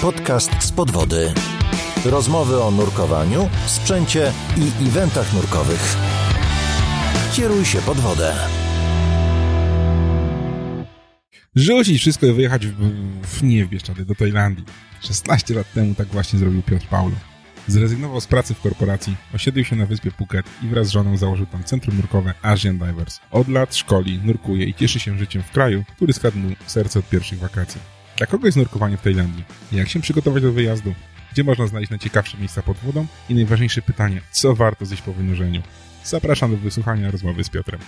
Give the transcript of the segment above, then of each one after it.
Podcast z podwody. Rozmowy o nurkowaniu, sprzęcie i eventach nurkowych. Kieruj się pod wodę. Rzucić wszystko i wyjechać w, w, nie w Bieszczady, do Tajlandii. 16 lat temu tak właśnie zrobił Piotr Paulo. Zrezygnował z pracy w korporacji, osiedlił się na wyspie Phuket i wraz z żoną założył tam centrum nurkowe Asian Divers. Od lat szkoli, nurkuje i cieszy się życiem w kraju, który skradł mu serce od pierwszych wakacji. Dla kogo jest nurkowanie w Tajlandii? Jak się przygotować do wyjazdu? Gdzie można znaleźć najciekawsze miejsca pod wodą? I najważniejsze pytanie, co warto zjeść po wynurzeniu? Zapraszam do wysłuchania rozmowy z Piotrem.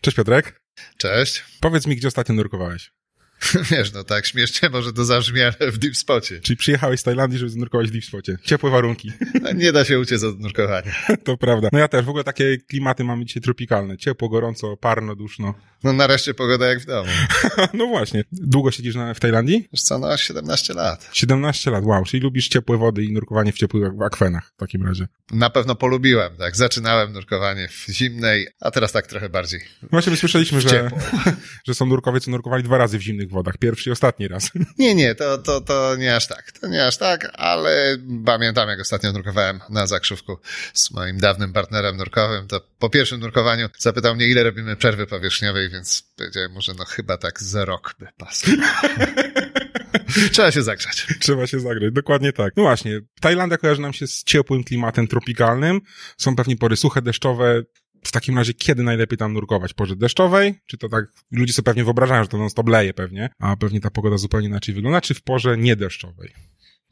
Cześć Piotrek. Cześć. Powiedz mi, gdzie ostatnio nurkowałeś? Wiesz, no tak śmiesznie może to zabrzmi, ale w deep spocie. Czyli przyjechałeś z Tajlandii, żeby znurkować w deep spocie. Ciepłe warunki. No, nie da się uciec od nurkowania. to prawda. No ja też. W ogóle takie klimaty mamy dzisiaj tropikalne. Ciepło, gorąco, parno, duszno. No nareszcie pogoda jak w domu. no właśnie. Długo siedzisz na, w Tajlandii? Wiesz co, no 17 lat. 17 lat, wow. Czyli lubisz ciepłe wody i nurkowanie w ciepłych akwenach w takim razie. Na pewno polubiłem, tak. Zaczynałem nurkowanie w zimnej, a teraz tak trochę bardziej. Właśnie my słyszeliśmy, że, że są nurkowie, co nurkowali dwa razy w zimnych wodach. Pierwszy i ostatni raz. Nie, nie, to, to, to nie aż tak. To nie aż tak, ale pamiętam, jak ostatnio nurkowałem na Zakrzówku z moim dawnym partnerem nurkowym, to po pierwszym nurkowaniu zapytał mnie, ile robimy przerwy powierzchniowej, więc powiedziałem mu, że no chyba tak za rok by pasł. Trzeba się zagrzać. Trzeba się zagrać, dokładnie tak. No właśnie, Tajlandia kojarzy nam się z ciepłym klimatem tropikalnym. Są pewnie pory suche, deszczowe. W takim razie, kiedy najlepiej tam nurkować? Porze deszczowej? Czy to tak, ludzie sobie pewnie wyobrażają, że to non stop leje pewnie, a pewnie ta pogoda zupełnie inaczej wygląda, czy w porze niedeszczowej?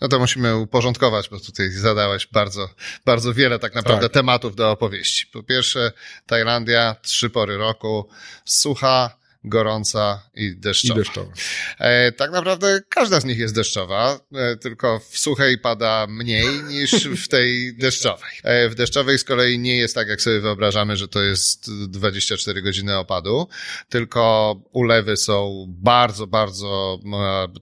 No to musimy uporządkować, bo tutaj zadałeś bardzo, bardzo wiele tak naprawdę tak. tematów do opowieści. Po pierwsze, Tajlandia, trzy pory roku, sucha, gorąca i deszczowa. I deszczowa. E, tak naprawdę każda z nich jest deszczowa, e, tylko w suchej pada mniej niż w tej deszczowej. E, w deszczowej z kolei nie jest tak, jak sobie wyobrażamy, że to jest 24 godziny opadu, tylko ulewy są bardzo, bardzo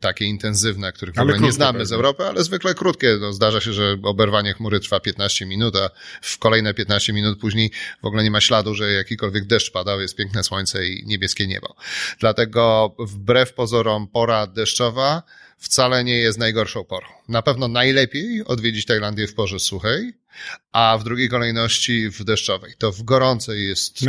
takie intensywne, których w ogóle nie znamy pewnie. z Europy, ale zwykle krótkie. No, zdarza się, że oberwanie chmury trwa 15 minut, a w kolejne 15 minut później w ogóle nie ma śladu, że jakikolwiek deszcz padał, jest piękne słońce i niebieskie niebo. Dlatego wbrew pozorom pora deszczowa wcale nie jest najgorszą porą. Na pewno najlepiej odwiedzić Tajlandię w porze suchej, a w drugiej kolejności w deszczowej. To w gorącej jest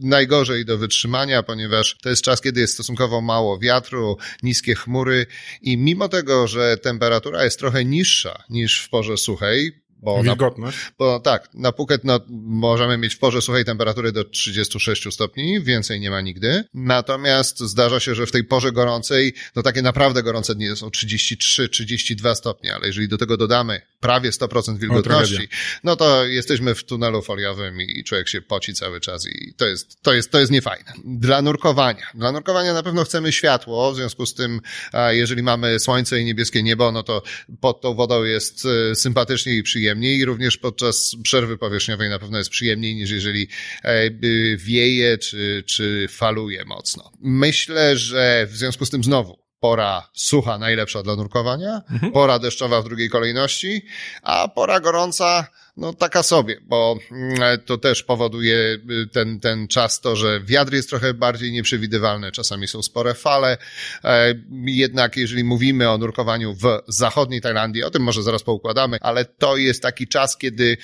najgorzej. do wytrzymania, ponieważ to jest czas, kiedy jest stosunkowo mało wiatru, niskie chmury i mimo tego, że temperatura jest trochę niższa niż w porze suchej, bo Wilgotność? Na, bo tak, na Phuket no, możemy mieć w porze suchej temperatury do 36 stopni, więcej nie ma nigdy. Natomiast zdarza się, że w tej porze gorącej, no takie naprawdę gorące dni są 33-32 stopnie, ale jeżeli do tego dodamy prawie 100% wilgotności, no to jesteśmy w tunelu foliowym i człowiek się poci cały czas i to jest, to jest, to jest niefajne. Dla nurkowania. Dla nurkowania na pewno chcemy światło, w związku z tym, jeżeli mamy słońce i niebieskie niebo, no to pod tą wodą jest e, sympatycznie i przyjemnie przyjemniej i również podczas przerwy powierzchniowej na pewno jest przyjemniej niż jeżeli e, wieje czy, czy faluje mocno. Myślę, że w związku z tym znowu pora sucha najlepsza dla nurkowania, mhm. pora deszczowa w drugiej kolejności, a pora gorąca no taka sobie, bo mm, to też powoduje y, ten, ten czas to, że wiatr jest trochę bardziej nieprzewidywalny, czasami są spore fale, e, jednak jeżeli mówimy o nurkowaniu w zachodniej Tajlandii, o tym może zaraz poukładamy, ale to jest taki czas, kiedy,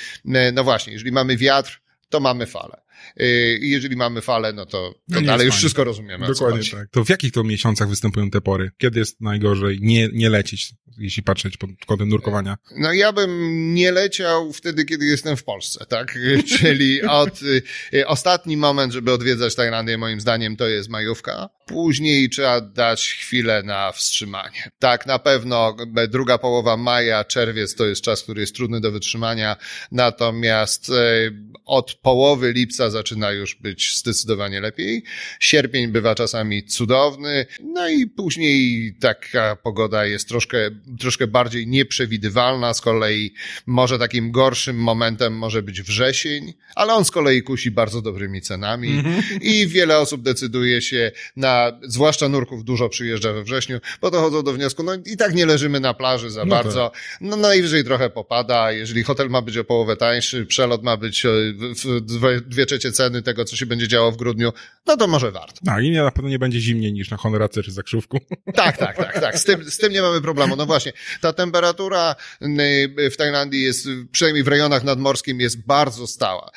no właśnie, jeżeli mamy wiatr, to mamy fale. Y, I jeżeli mamy falę, no to, to No dalej już fajnie. wszystko rozumiemy. Dokładnie tak. To w jakich to miesiącach występują te pory? Kiedy jest najgorzej nie, nie lecieć, jeśli patrzeć pod kątem nurkowania? No ja bym nie leciał wtedy, kiedy jestem w Polsce, tak? Czyli od, y, ostatni moment, żeby odwiedzać Tajlandię, moim zdaniem, to jest majówka. Później trzeba dać chwilę na wstrzymanie. Tak, na pewno druga połowa maja, czerwiec to jest czas, który jest trudny do wytrzymania. Natomiast e, od połowy lipca zaczyna już być zdecydowanie lepiej. Sierpień bywa czasami cudowny. No i później taka pogoda jest troszkę, troszkę bardziej nieprzewidywalna. Z kolei może takim gorszym momentem może być wrzesień, ale on z kolei kusi bardzo dobrymi cenami i wiele osób decyduje się na, zwłaszcza nurków dużo przyjeżdża we wrześniu, bo dochodzą do wniosku, no i tak nie leżymy na plaży za No bardzo, no najwyżej trochę popada, jeżeli hotel ma być o połowę tańszy, przelot ma być e, w, dwie, dwie trzecie ceny tego, co się będzie działo w grudniu, no to może warto. No i nie, na pewno nie będzie zimniej niż na Honorace czy Zakrzówku. Tak, tak, tak, tak. Z tym, z tym nie mamy problemu. No właśnie, ta temperatura w Tajlandii jest, przynajmniej w rejonach nadmorskim, jest bardzo stała.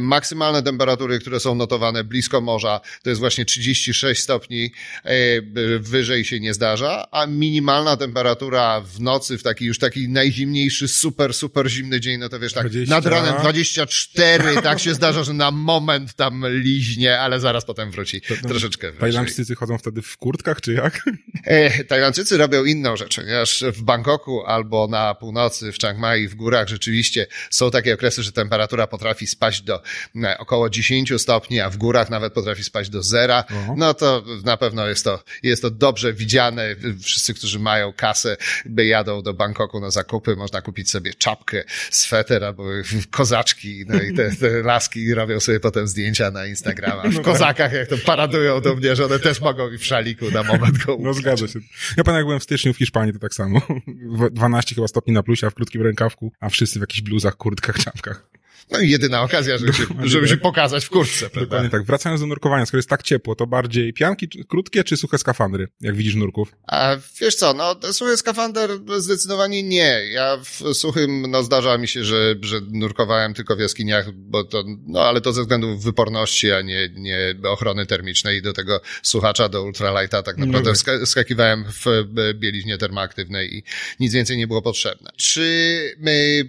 Maksymalne temperatury, które są notowane blisko morza, to jest właśnie 36 stopni, y, wyżej się nie zdarza, a minimalna temperatura w nocy, w taki już taki najzimniejszy, super, super zimny dzień, no to wiesz, tak, 20. nad ranem 24, tak się zdarza, że na moment tam liźnie, ale zaraz potem wróci troszeczkę wyżej. Tajlandczycy chodzą wtedy w kurtkach, czy jak? E, Tajlandczycy robią inną rzecz, ponieważ w Bangkoku albo na północy, w Chiang Mai, w górach rzeczywiście są takie okresy, że temperatura potrafi spaść do e, około 10 stopni, a w górach nawet potrafi spaść do zera. No to na pewno jest to, jest to dobrze widziane. Wszyscy, którzy mają kasę, by jadą do Bangkoku na zakupy, można kupić sobie czapkę, sweter albo kozaczki, no i te, te laski robią sobie potem zdjęcia na Instagrama. W kozakach, jak to paradują do mnie, że one też mogą mi w szaliku na moment go No zgadza się. Ja pamiętam, jak byłem w styczniu w Hiszpanii, to tak samo. 12 chyba stopni na plusie, a w krótkim rękawku, a wszyscy w jakichś bluzach, kurtkach, czapkach. No i jedyna okazja, żeby się, żeby się pokazać w kurtce, prawda? Dokładnie tak. Wracając do nurkowania, skoro jest tak ciepło, to bardziej pianki krótkie czy suche skafandry, jak widzisz nurków? A wiesz co, no suchy skafander zdecydowanie nie. Ja w suchym, no zdarza mi się, że, że nurkowałem tylko w jaskiniach, bo to, no ale to ze względów wyporności, a nie, nie ochrony termicznej. Do tego słuchacza, do ultralighta tak naprawdę No skakiwałem w e, bieliźnie termoaktywnej i nic więcej nie było potrzebne. Czy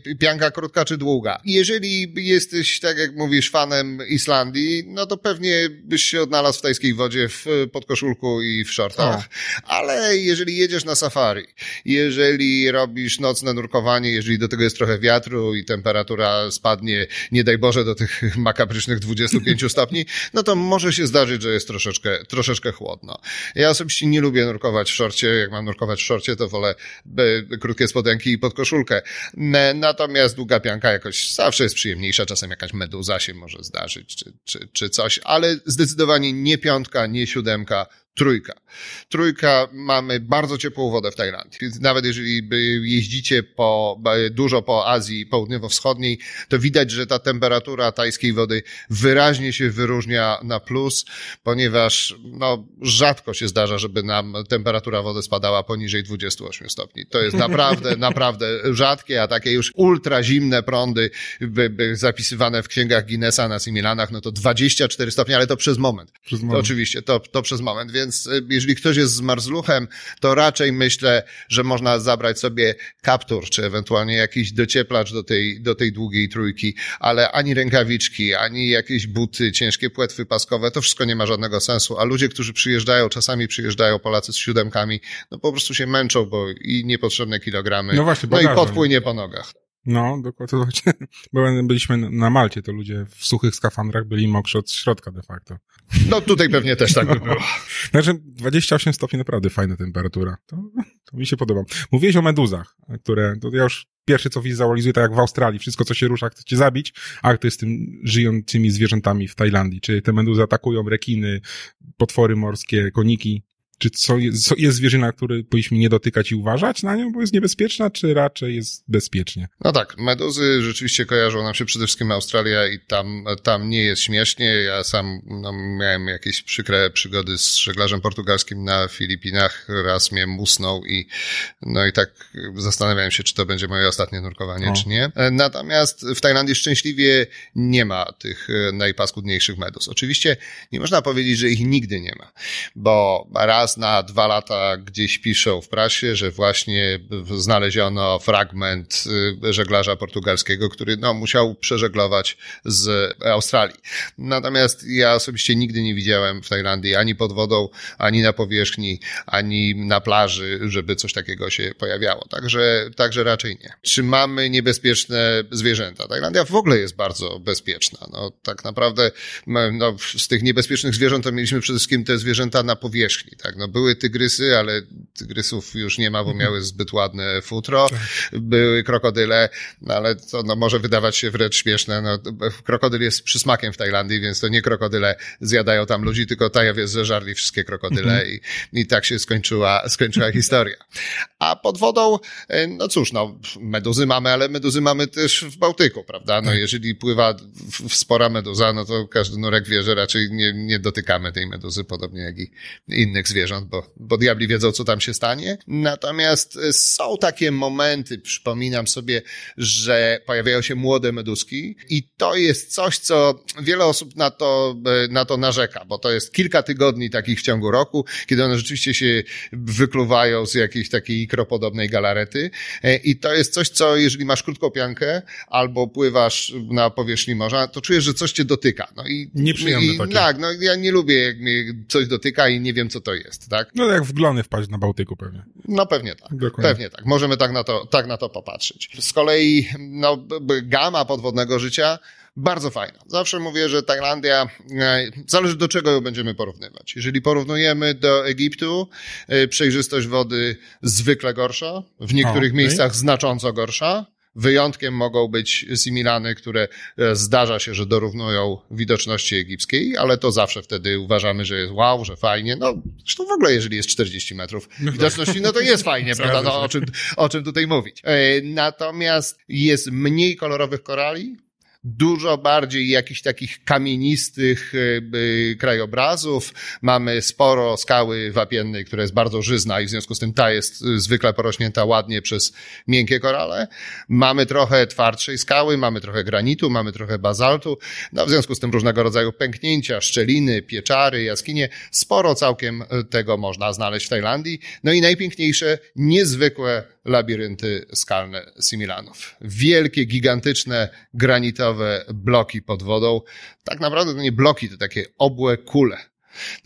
y, pianka krótka czy długa? Jeżeli jesteś, tak jak mówisz, fanem Islandii, no to pewnie byś się odnalazł w tajskiej wodzie w podkoszulku i w shortach. Ale jeżeli jedziesz na safari, jeżeli robisz nocne nurkowanie, jeżeli do tego jest trochę wiatru i temperatura spadnie, nie daj Boże, do tych makabrycznych 25 stopni, no to może się zdarzyć, że jest troszeczkę, troszeczkę chłodno. Ja osobiście nie lubię nurkować w szorcie. Jak mam nurkować w szorcie, to wolę krótkie spodenki i podkoszulkę. Natomiast długa pianka jakoś zawsze jest przyjemniejsza. Czasem jakaś meduza się może zdarzyć, czy, czy, czy coś, ale zdecydowanie nie piątka, nie siódemka, trójka. Trójka, mamy bardzo ciepłą wodę w Tajlandii. Nawet jeżeli jeździcie po, dużo po Azji Południowo-Wschodniej, to widać, że ta temperatura tajskiej wody wyraźnie się wyróżnia na plus, ponieważ no, rzadko się zdarza, żeby nam temperatura wody spadała poniżej 28 stopni. To jest naprawdę, naprawdę rzadkie, a takie już ultra zimne prądy by, by zapisywane w księgach Guinnessa na Similanach, no to 24 stopnie, ale to przez moment. Przez To moment. oczywiście, to, to przez moment, więc y, jeżeli ktoś jest zmarzluchem, to raczej myślę, że można zabrać sobie kaptur, czy ewentualnie jakiś docieplacz do tej, do tej długiej trójki, ale ani rękawiczki, ani jakieś buty, ciężkie płetwy paskowe, to wszystko nie ma żadnego sensu, a ludzie, którzy przyjeżdżają, czasami przyjeżdżają Polacy z siódemkami, no po prostu się męczą, bo i niepotrzebne kilogramy, No właśnie, no i podpłynie po nogach. No, dokładnie. właśnie. Bo byliśmy na Malcie, to ludzie w suchych skafandrach byli mokrzy od środka de facto. No tutaj pewnie też tak by było. Znaczy 28 stopni naprawdę fajna temperatura. To, to mi się podoba. Mówiłeś o meduzach, które, to ja już pierwsze co wizualizuję, tak jak w Australii, wszystko co się rusza chce cię zabić, a to jest z tym żyjącymi zwierzętami w Tajlandii? Czy te meduzy atakują rekiny, potwory morskie, koniki? Czy co jest, jest zwierzyna, której powinniśmy nie dotykać i uważać na nią, bo jest niebezpieczna, czy raczej jest bezpiecznie? No tak, meduzy rzeczywiście kojarzą nam się przede wszystkim Australia i tam, tam nie jest śmiesznie. Ja sam no, miałem jakieś przykre przygody z żeglarzem portugalskim na Filipinach. Raz mnie musnął i no i tak zastanawiałem się, czy to będzie moje ostatnie nurkowanie, o. czy nie. Natomiast w Tajlandii szczęśliwie nie ma tych e, najpaskudniejszych meduz. Oczywiście nie można powiedzieć, że ich nigdy nie ma, bo raz na dwa lata gdzieś piszą w prasie, że właśnie znaleziono fragment y, żeglarza portugalskiego, który no, musiał przeżeglować z Australii. Natomiast ja osobiście nigdy nie widziałem w Tajlandii ani pod wodą, ani na powierzchni, ani na plaży, żeby coś takiego się pojawiało. Także, także raczej nie. Czy mamy niebezpieczne zwierzęta? Tajlandia w ogóle jest bardzo bezpieczna. No, tak naprawdę no, z tych niebezpiecznych zwierząt to mieliśmy przede wszystkim te zwierzęta na powierzchni. Tak? No, były tygrysy, ale tygrysów już nie ma, bo mhm. miały zbyt ładne futro. Tak. Były krokodyle, no, ale to no, może wydawać się wręcz śmieszne. No, krokodyl jest przysmakiem w Tajlandii, więc to nie krokodyle zjadają tam ludzi, tylko Tajowie zeżarli wszystkie krokodyle mhm. i, i tak się skończyła, skończyła historia. A pod wodą, e, no cóż, no, meduzy mamy, ale meduzy mamy też w Bałtyku, prawda? No, tak. jeżeli pływa spora meduza, no to każdy nurek wie, że raczej nie, nie dotykamy tej meduzy, podobnie jak i innych zwierząt, bo, bo diabli wiedzą, co tam się stanie. Natomiast e, są takie momenty, przypominam sobie, że pojawiają się młode meduski i to jest coś, co wiele osób na to, e, na to narzeka, bo to jest kilka tygodni takich w ciągu roku, kiedy one rzeczywiście się wykluwają z jakiejś takiej ikropodobnej galarety e, i to jest coś, co jeżeli masz krótką piankę albo pływasz na powierzchni morza, to czujesz, że coś cię dotyka. No i, Nieprzyjemne i, takie. Tak, no ja nie lubię, jak mnie coś dotyka i nie wiem, co to jest, tak? No jak w glony wpaść na Bałtyku pewnie. No pewnie tak. Dokładnie. Pewnie tak. Możemy tak na to, tak na to popatrzeć. Z kolei, no, gama podwodnego życia bardzo fajna. Zawsze mówię, że Tajlandia, e, zależy do czego ją będziemy porównywać. Jeżeli porównujemy do Egiptu, e, przejrzystość wody zwykle gorsza, w niektórych okay. miejscach znacząco gorsza. Wyjątkiem mogą być Similany, które e, zdarza się, że dorównują widoczności egipskiej, ale to zawsze wtedy uważamy, że jest wow, że fajnie. No, zresztą w ogóle, jeżeli jest 40 metrów no tak. widoczności, no to jest fajnie, prawda? No, o czym, o czym tutaj mówić. Natomiast jest mniej kolorowych korali, dużo bardziej jakichś takich kamienistych e, krajobrazów. Mamy sporo skały wapiennej, która jest bardzo żyzna i w związku z tym ta jest e, zwykle porośnięta ładnie przez miękkie korale. Mamy trochę twardszej skały, mamy trochę granitu, mamy trochę bazaltu. No, w związku z tym różnego rodzaju pęknięcia, szczeliny, pieczary, jaskinie. Sporo całkiem e, tego można znaleźć w Tajlandii. No i najpiękniejsze, niezwykłe labirynty skalne Similanów. Wielkie, gigantyczne, granitowe bloki pod wodą. Tak naprawdę to nie bloki, to takie obłe kule.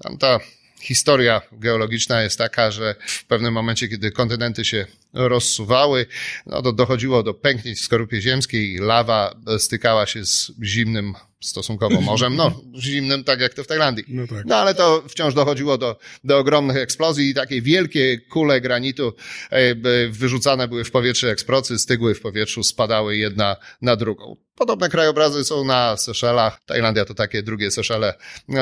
Tam ta historia geologiczna jest taka, że w pewnym momencie, kiedy kontynenty się rozsuwały, no to dochodziło do pęknięć w skorupie ziemskiej, lawa stykała się z zimnym stosunkowo morzem, no zimnym, tak jak to w Tajlandii. No, tak. no ale to wciąż dochodziło do, do ogromnych eksplozji i takie wielkie kule granitu e, wyrzucane były w powietrze eksprocy, stygły w powietrzu, spadały jedna na drugą. Podobne krajobrazy są na Seszelach. Tajlandia to takie drugie Seszele,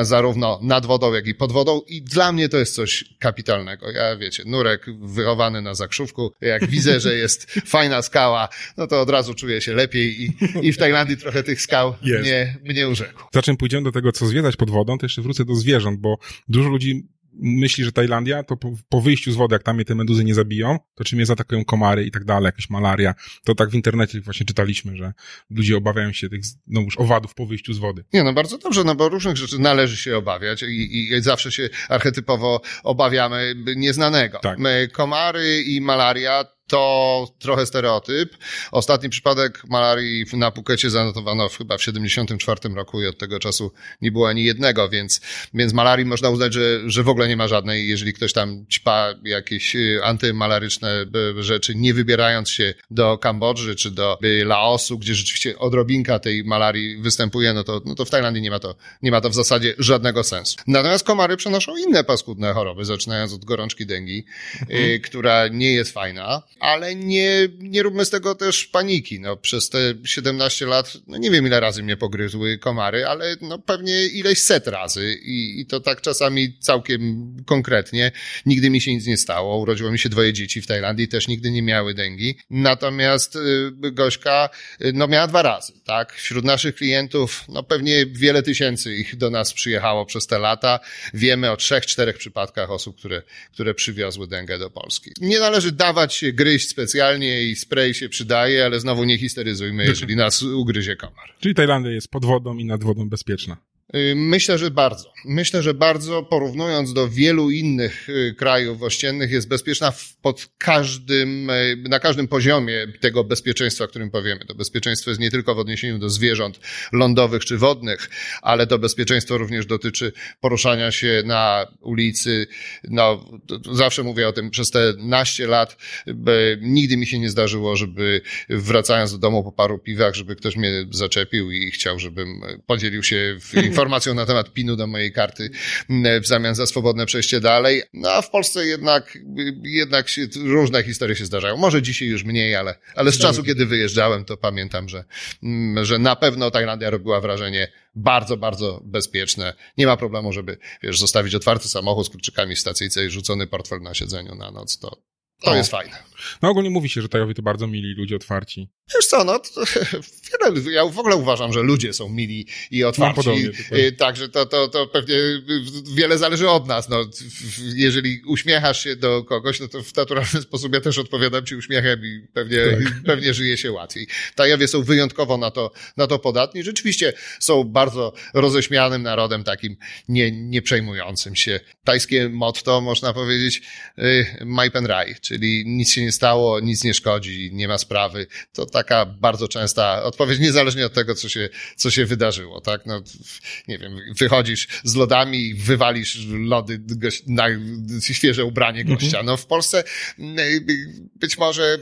zarówno nad wodą, jak i pod wodą. I dla mnie to jest coś kapitalnego. Ja, wiecie, nurek wychowany na zakrzówku. Jak widzę, że jest fajna skała, no to od razu czuję się lepiej i, i w Tajlandii trochę tych skał mnie, mnie urzekł. Zaczym pójdziemy do tego, co zwiedzać pod wodą, to jeszcze wrócę do zwierząt, bo dużo ludzi myśli, że Tajlandia, to po, po, wyjściu z wody, jak tam je te meduzy nie zabiją, to czym je zaatakują komary i tak dalej, jakaś malaria. To tak w internecie właśnie czytaliśmy, że ludzie obawiają się tych, no już owadów po wyjściu z wody. Nie, no bardzo dobrze, no bo różnych rzeczy należy się obawiać i, i zawsze się archetypowo obawiamy nieznanego. Tak. Komary i malaria to trochę stereotyp. Ostatni przypadek malarii na Pukecie zanotowano chyba w 74 roku i od tego czasu nie było ani jednego, więc, więc malarii można uznać, że, że w ogóle nie ma żadnej. Jeżeli ktoś tam ćpa jakieś y, antymalaryczne y, rzeczy, nie wybierając się do Kambodży czy do y, Laosu, gdzie rzeczywiście odrobinka tej malarii występuje, no to, no to w Tajlandii nie ma to, nie ma to w zasadzie żadnego sensu. Natomiast komary przenoszą inne paskudne choroby, zaczynając od gorączki dengi, mhm. która nie jest fajna ale nie, nie róbmy z tego też paniki. No, przez te 17 lat, no nie wiem ile razy mnie pogryzły komary, ale no pewnie ileś set razy i, i to tak czasami całkiem konkretnie. Nigdy mi się nic nie stało. Urodziło mi się dwoje dzieci w Tajlandii, też nigdy nie miały dengi. Natomiast y, Gośka, y, no miała dwa razy, tak? Wśród naszych klientów, no pewnie wiele tysięcy ich do nas przyjechało przez te lata. Wiemy o trzech, czterech przypadkach osób, które, które przywiozły dengę do Polski. Nie należy dawać się gryźć specjalnie i spray się przydaje, ale znowu nie histeryzujmy, jeżeli nas ugryzie komar. Czyli Tajlandia jest pod wodą i nad wodą bezpieczna. Y, myślę, że bardzo. Myślę, że bardzo, porównując do wielu innych y, krajów ościennych, jest bezpieczna pod każdym, y, na każdym poziomie tego bezpieczeństwa, o którym powiemy. To bezpieczeństwo jest nie tylko w odniesieniu do zwierząt lądowych czy wodnych, ale to bezpieczeństwo również dotyczy poruszania się na ulicy. No, zawsze mówię o tym przez te naście lat. Nigdy mi się nie zdarzyło, żeby wracając do domu po paru piwach, żeby ktoś mnie zaczepił i chciał, żebym podzielił się informacjami informacją na temat PIN-u do mojej karty w zamian za swobodne przejście dalej. No a w Polsce jednak, jednak się, różne historie się zdarzają. Może dzisiaj już mniej, ale, ale z czasu, kiedy wyjeżdżałem, to pamiętam, że, że na pewno Tajlandia robiła wrażenie bardzo, bardzo bezpieczne. Nie ma problemu, żeby, wiesz, zostawić otwarty samochód z kluczykami w stacyjce i rzucony portfel na siedzeniu na noc. To, to jest fajne. No ogólnie mówi się, że Tajowie to bardzo mili ludzie otwarci. Wiesz co, no, to, wiele, ja w ogóle uważam, że ludzie są mili i otwarci. No, podobnie, y, Także to, to, to pewnie wiele zależy od nas. No, jeżeli uśmiechasz się do kogoś, no to w naturalny sposób ja też odpowiadam ci uśmiechem i pewnie, tak. pewnie żyje się łatwiej. Tajowie są wyjątkowo na to, na to podatni. Rzeczywiście są bardzo roześmianym narodem, takim nie, nie przejmującym się. Tajskie motto, można powiedzieć, y, Rai, czyli nic się nie stało, nic nie szkodzi, nie ma sprawy. To taka bardzo częsta odpowiedź, niezależnie od tego, co się, co się wydarzyło, tak? No, nie wiem, wychodzisz z lodami i wywalisz lody na świeże ubranie gościa. Mhm. No w Polsce być może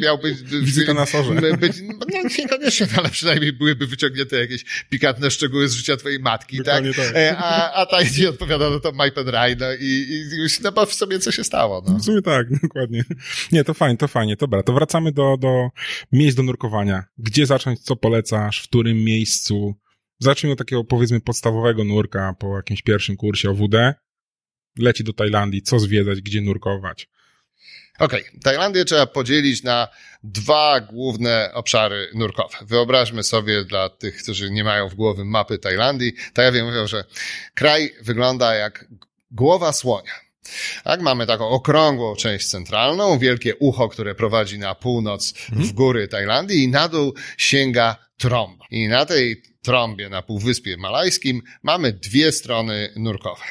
miałby... Wizyta na sorze. Być, no niekoniecznie, ale przynajmniej byłyby wyciągnięte jakieś pikantne szczegóły z życia twojej matki, tak? tak? E, a, a ta idzie odpowiada na to My Pen Rai, no i, i już no bo w sobie co się stało, no. W sumie tak, dokładnie. Nie, to fajnie, to fajnie. Dobra, to wracamy do, do miejsc do nurkowania. Gdzie zacząć, co polecasz, w którym miejscu? Zacznij od takiego, powiedzmy, podstawowego nurka po jakimś pierwszym kursie OWD. Leci do Tajlandii, co zwiedzać, gdzie nurkować. Okej, okay. Tajlandię trzeba podzielić na dwa główne obszary nurkowe. Wyobraźmy sobie dla tych, którzy nie mają w głowie mapy Tajlandii, Tajowie mówią, że kraj wygląda jak głowa słonia. Tak, mamy taką okrągłą część centralną, wielkie ucho, które prowadzi na północ w mhm. góry Tajlandii i na dół sięga trąba. I na tej trąbie na Półwyspie Malajskim mamy dwie strony nurkowe.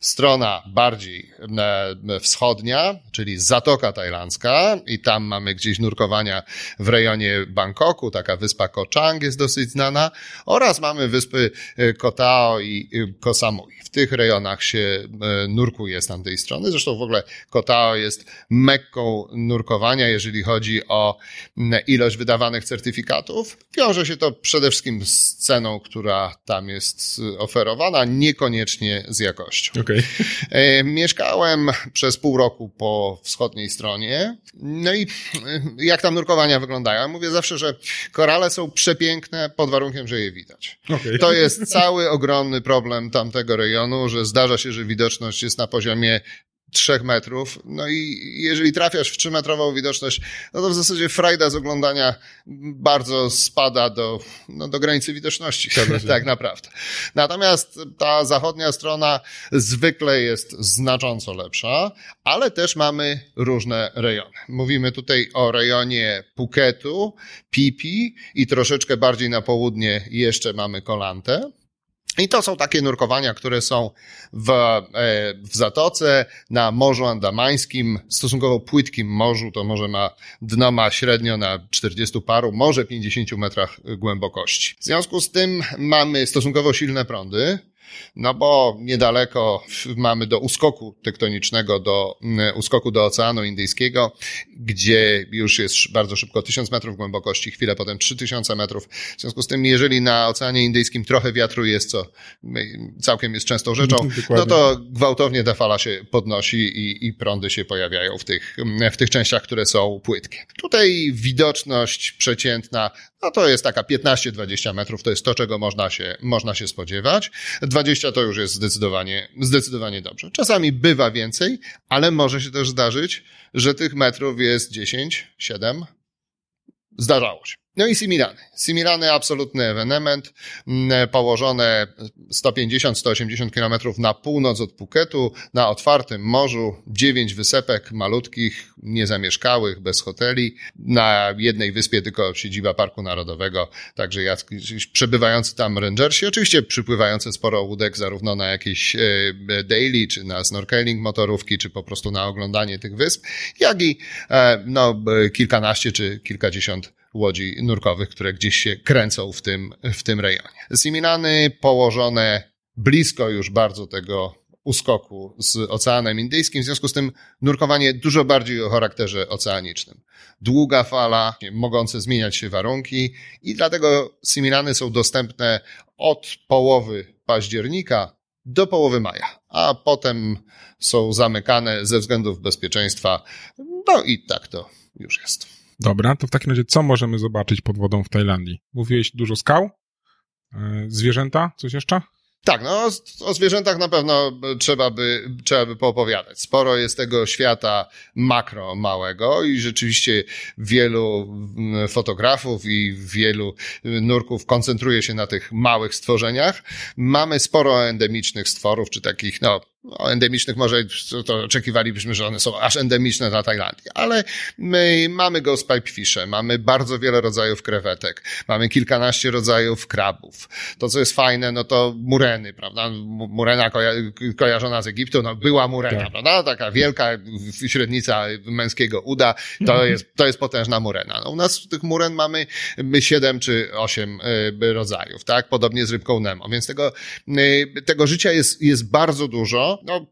Strona bardziej e, wschodnia, czyli Zatoka Tajlandzka i tam mamy gdzieś nurkowania w rejonie Bangkoku, taka wyspa Koh Chang jest dosyć znana oraz mamy wyspy e, Kotao i e, Koh Samui. W tych rejonach się nurkuje z tamtej strony. Zresztą w ogóle Kotao jest mekką nurkowania, jeżeli chodzi o ilość wydawanych certyfikatów. Wiąże się to przede wszystkim z ceną, która tam jest oferowana, niekoniecznie z jakością. Okay. E, mieszkałem przez pół roku po wschodniej stronie. No i e, jak tam nurkowania wyglądają? Mówię zawsze, że korale są przepiękne pod warunkiem, że je widać. Okay. To jest cały ogromny problem tamtego rejonu, że zdarza się, że widoczność jest na poziomie trzech metrów. No i jeżeli trafiasz w trzymetrową widoczność, no to w zasadzie frajda z oglądania bardzo spada do, no do granicy widoczności. tak naprawdę. Natomiast ta zachodnia strona zwykle jest znacząco lepsza, ale też mamy różne rejony. Mówimy tutaj o rejonie Phuketu, Pipi i troszeczkę bardziej na południe jeszcze mamy Kolantę. I to są takie nurkowania, które są w, e, w Zatoce, na Morzu Andamańskim, stosunkowo płytkim morzu, to morze ma, dno ma średnio na 40 paru, może 50 metrach głębokości. W związku z tym mamy stosunkowo silne prądy, No bo niedaleko mamy do uskoku tektonicznego, do mm, uskoku do Oceanu Indyjskiego, gdzie już jest bardzo szybko 1000 metrów głębokości, chwilę potem 3000 metrów. W związku z tym, jeżeli na Oceanie Indyjskim trochę wiatru jest, co całkiem jest częstą rzeczą, no to gwałtownie ta fala się podnosi i, i prądy się pojawiają w tych, w tych częściach, które są płytkie. Tutaj widoczność przeciętna no to jest taka 15-20 metrów, to jest to, czego można się, można się spodziewać. 20 to już jest zdecydowanie, zdecydowanie dobrze. Czasami bywa więcej, ale może się też zdarzyć, że tych metrów jest 10, 7. Zdarzało się. No i Similany. Similany absolutny ewenement, mm, położone 150-180 km na północ od Phuketu, na otwartym morzu, dziewięć wysepek malutkich, niezamieszkałych, bez hoteli, na jednej wyspie tylko siedziba Parku Narodowego, także jacyś przebywający tam rangersi, oczywiście przypływające sporo łódek zarówno na jakieś e, daily, czy na snorkeling motorówki, czy po prostu na oglądanie tych wysp, jak i e, no, kilkanaście czy kilkadziesiąt łodzi nurkowych, które gdzieś się kręcą w tym, w tym rejonie. Similany położone blisko już bardzo tego uskoku z Oceanem Indyjskim, w związku z tym nurkowanie dużo bardziej o charakterze oceanicznym. Długa fala, mogące zmieniać się warunki i dlatego Similany są dostępne od połowy października do połowy maja, a potem są zamykane ze względów bezpieczeństwa. No i tak to już jest. Dobra, to w takim razie co możemy zobaczyć pod wodą w Tajlandii? Mówiłeś dużo skał? E, zwierzęta? Coś jeszcze? Tak, no o zwierzętach na pewno trzeba by, trzeba by poopowiadać. Sporo jest tego świata makro małego i rzeczywiście wielu mm, fotografów i wielu nurków koncentruje się na tych małych stworzeniach. Mamy sporo endemicznych stworów, czy takich, no, no, endemicznych może to oczekiwalibyśmy, że one są aż endemiczne dla Tajlandii, ale my mamy go z pipefisze, mamy bardzo wiele rodzajów krewetek, mamy kilkanaście rodzajów krabów. To, co jest fajne, no to mureny, prawda? Murena koja kojarzona z Egiptu, no była murena, tak. prawda? Taka wielka średnica męskiego uda, to mhm. jest, to jest potężna murena. No, u nas tych muren mamy siedem czy osiem y, rodzajów, tak? Podobnie z rybką Nemo, więc tego, y, tego życia jest, jest bardzo dużo, no,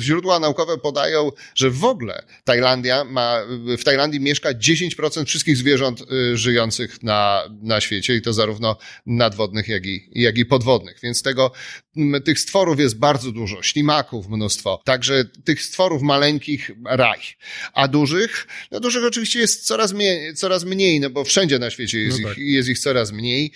źródła naukowe podają, że w ogóle Tajlandia ma, w Tajlandii mieszka 10% wszystkich zwierząt y, żyjących na, na świecie i to zarówno nadwodnych, jak i, jak i podwodnych. Więc tego, tych stworów jest bardzo dużo, ślimaków mnóstwo, także tych stworów maleńkich raj. A dużych, no dużych oczywiście jest coraz mniej, coraz mniej no bo wszędzie na świecie jest, no tak. ich, jest ich coraz mniej.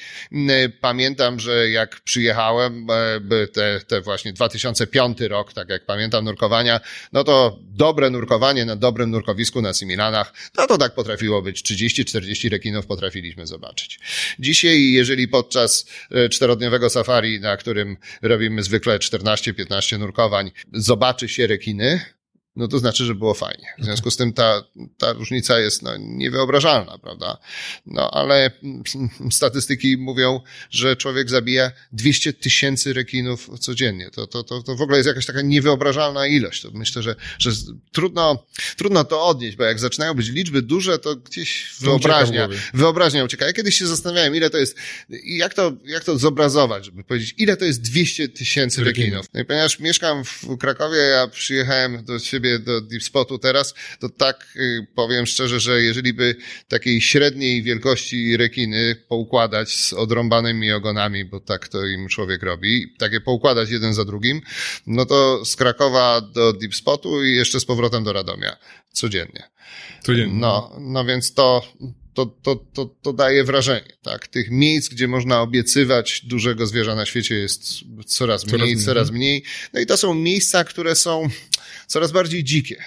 Pamiętam, że jak przyjechałem, e, te, te właśnie 2005 rok, rok, tak jak pamiętam, nurkowania, no to dobre nurkowanie na dobrym nurkowisku na Similanach, no to tak potrafiło być. 30-40 rekinów potrafiliśmy zobaczyć. Dzisiaj, jeżeli podczas e, czterodniowego safari, na którym robimy zwykle 14-15 nurkowań, zobaczy się rekiny, no to znaczy, że było fajnie. W związku z tym ta, ta różnica jest no, niewyobrażalna, prawda? No ale statystyki mówią, że człowiek zabija 200 tysięcy rekinów codziennie. To, to, to, to w ogóle jest jakaś taka niewyobrażalna ilość. To myślę, że, że trudno, trudno to odnieść, bo jak zaczynają być liczby duże, to gdzieś wyobraźnia, wyobraźnia ucieka. Ja kiedyś się zastanawiałem, ile to jest, jak to, jak to zobrazować, żeby powiedzieć, ile to jest 200 tysięcy rekinów. No i ponieważ mieszkam w Krakowie, ja przyjechałem do siebie siebie do Deep Spotu teraz, to tak y, powiem szczerze, że jeżeli by takiej średniej wielkości rekiny poukładać z odrąbanymi ogonami, bo tak to im człowiek robi, takie poukładać jeden za drugim, no to z Krakowa do Deep Spotu i jeszcze z powrotem do Radomia. Codziennie. Codziennie. No, no więc to, to, to, to, to daje wrażenie, tak? Tych miejsc, gdzie można obiecywać dużego zwierza na świecie jest coraz mniej, coraz mniej. Coraz mniej. No i to są miejsca, które są coraz bardziej dzikie.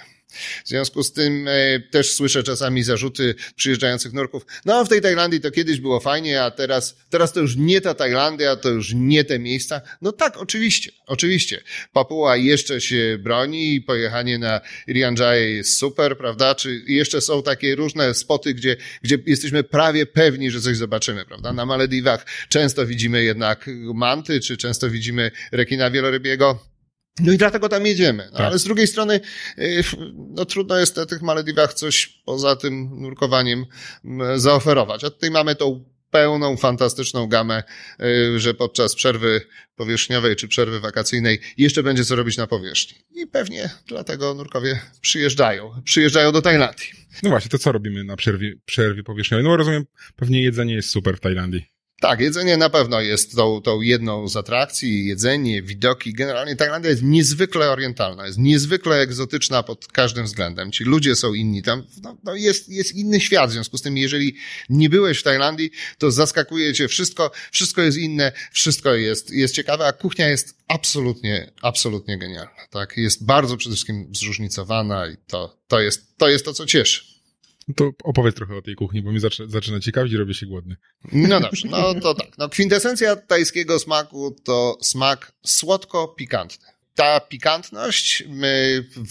W związku z tym e, też słyszę czasami zarzuty przyjeżdżających nurków. No, w tej Tajlandii to kiedyś było fajnie, a teraz, teraz to już nie ta Tajlandia, to już nie te miejsca. No tak, oczywiście, oczywiście. Papua jeszcze się broni i pojechanie na Irian Jaya jest super, prawda? Czy jeszcze są takie różne spoty, gdzie, gdzie jesteśmy prawie pewni, że coś zobaczymy, prawda? Na Malediwach często widzimy jednak manty, czy często widzimy rekina wielorybiego. No i dlatego tam jedziemy. No, tak. Ale z drugiej strony, y, no trudno jest na tych Malediwach coś poza tym nurkowaniem zaoferować. A tutaj mamy tą pełną, fantastyczną gamę, y, że podczas przerwy powierzchniowej czy przerwy wakacyjnej jeszcze będzie co robić na powierzchni. I pewnie dlatego nurkowie przyjeżdżają. Przyjeżdżają do Tajlandii. No właśnie, to co robimy na przerwie, przerwie powierzchniowej? No rozumiem, pewnie jedzenie jest super w Tajlandii. Tak, jedzenie na pewno jest tą, tą jedną z atrakcji. Jedzenie, widoki. Generalnie Tajlandia jest niezwykle orientalna, jest niezwykle egzotyczna pod każdym względem. Ci ludzie są inni. Tam no, no jest, jest inny świat. W związku z tym, jeżeli nie byłeś w Tajlandii, to zaskakuje cię wszystko. Wszystko jest inne, wszystko jest, jest ciekawe, a kuchnia jest absolutnie, absolutnie genialna. Tak? Jest bardzo przede wszystkim zróżnicowana i to, to jest, to jest to, co cieszy. To opowiedz trochę o tej kuchni, bo mi zaczyna, zaczyna ciekawić i robię się głodny. No dobrze, no to tak. No, kwintesencja tajskiego smaku to smak słodko-pikantny. Ta pikantność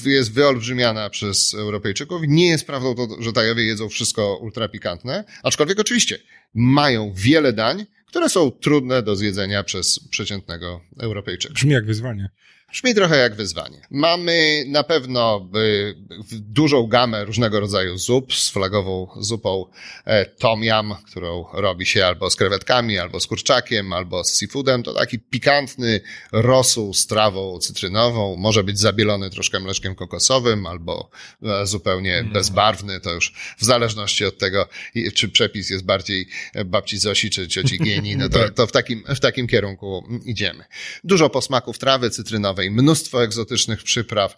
jest wyolbrzymiana przez Europejczyków. Nie jest prawdą to, że Tajowie jedzą wszystko ultra pikantne, aczkolwiek oczywiście mają wiele dań, które są trudne do zjedzenia przez przeciętnego Europejczyka. Brzmi jak wyzwanie. Brzmi trochę jak wyzwanie. Mamy na pewno y, dużą gamę różnego rodzaju zup z flagową zupą e, tom yum, którą robi się albo z krewetkami, albo z kurczakiem, albo z seafoodem. To taki pikantny rosół z trawą cytrynową. Może być zabielony troszkę mleczkiem kokosowym, albo e, zupełnie mm. bezbarwny. To już w zależności od tego, czy przepis jest bardziej babci Zosi, czy cioci Gieni, no to, tak. to w, takim, w takim kierunku idziemy. Dużo posmaków trawy cytrynowej, mnóstwo egzotycznych przypraw,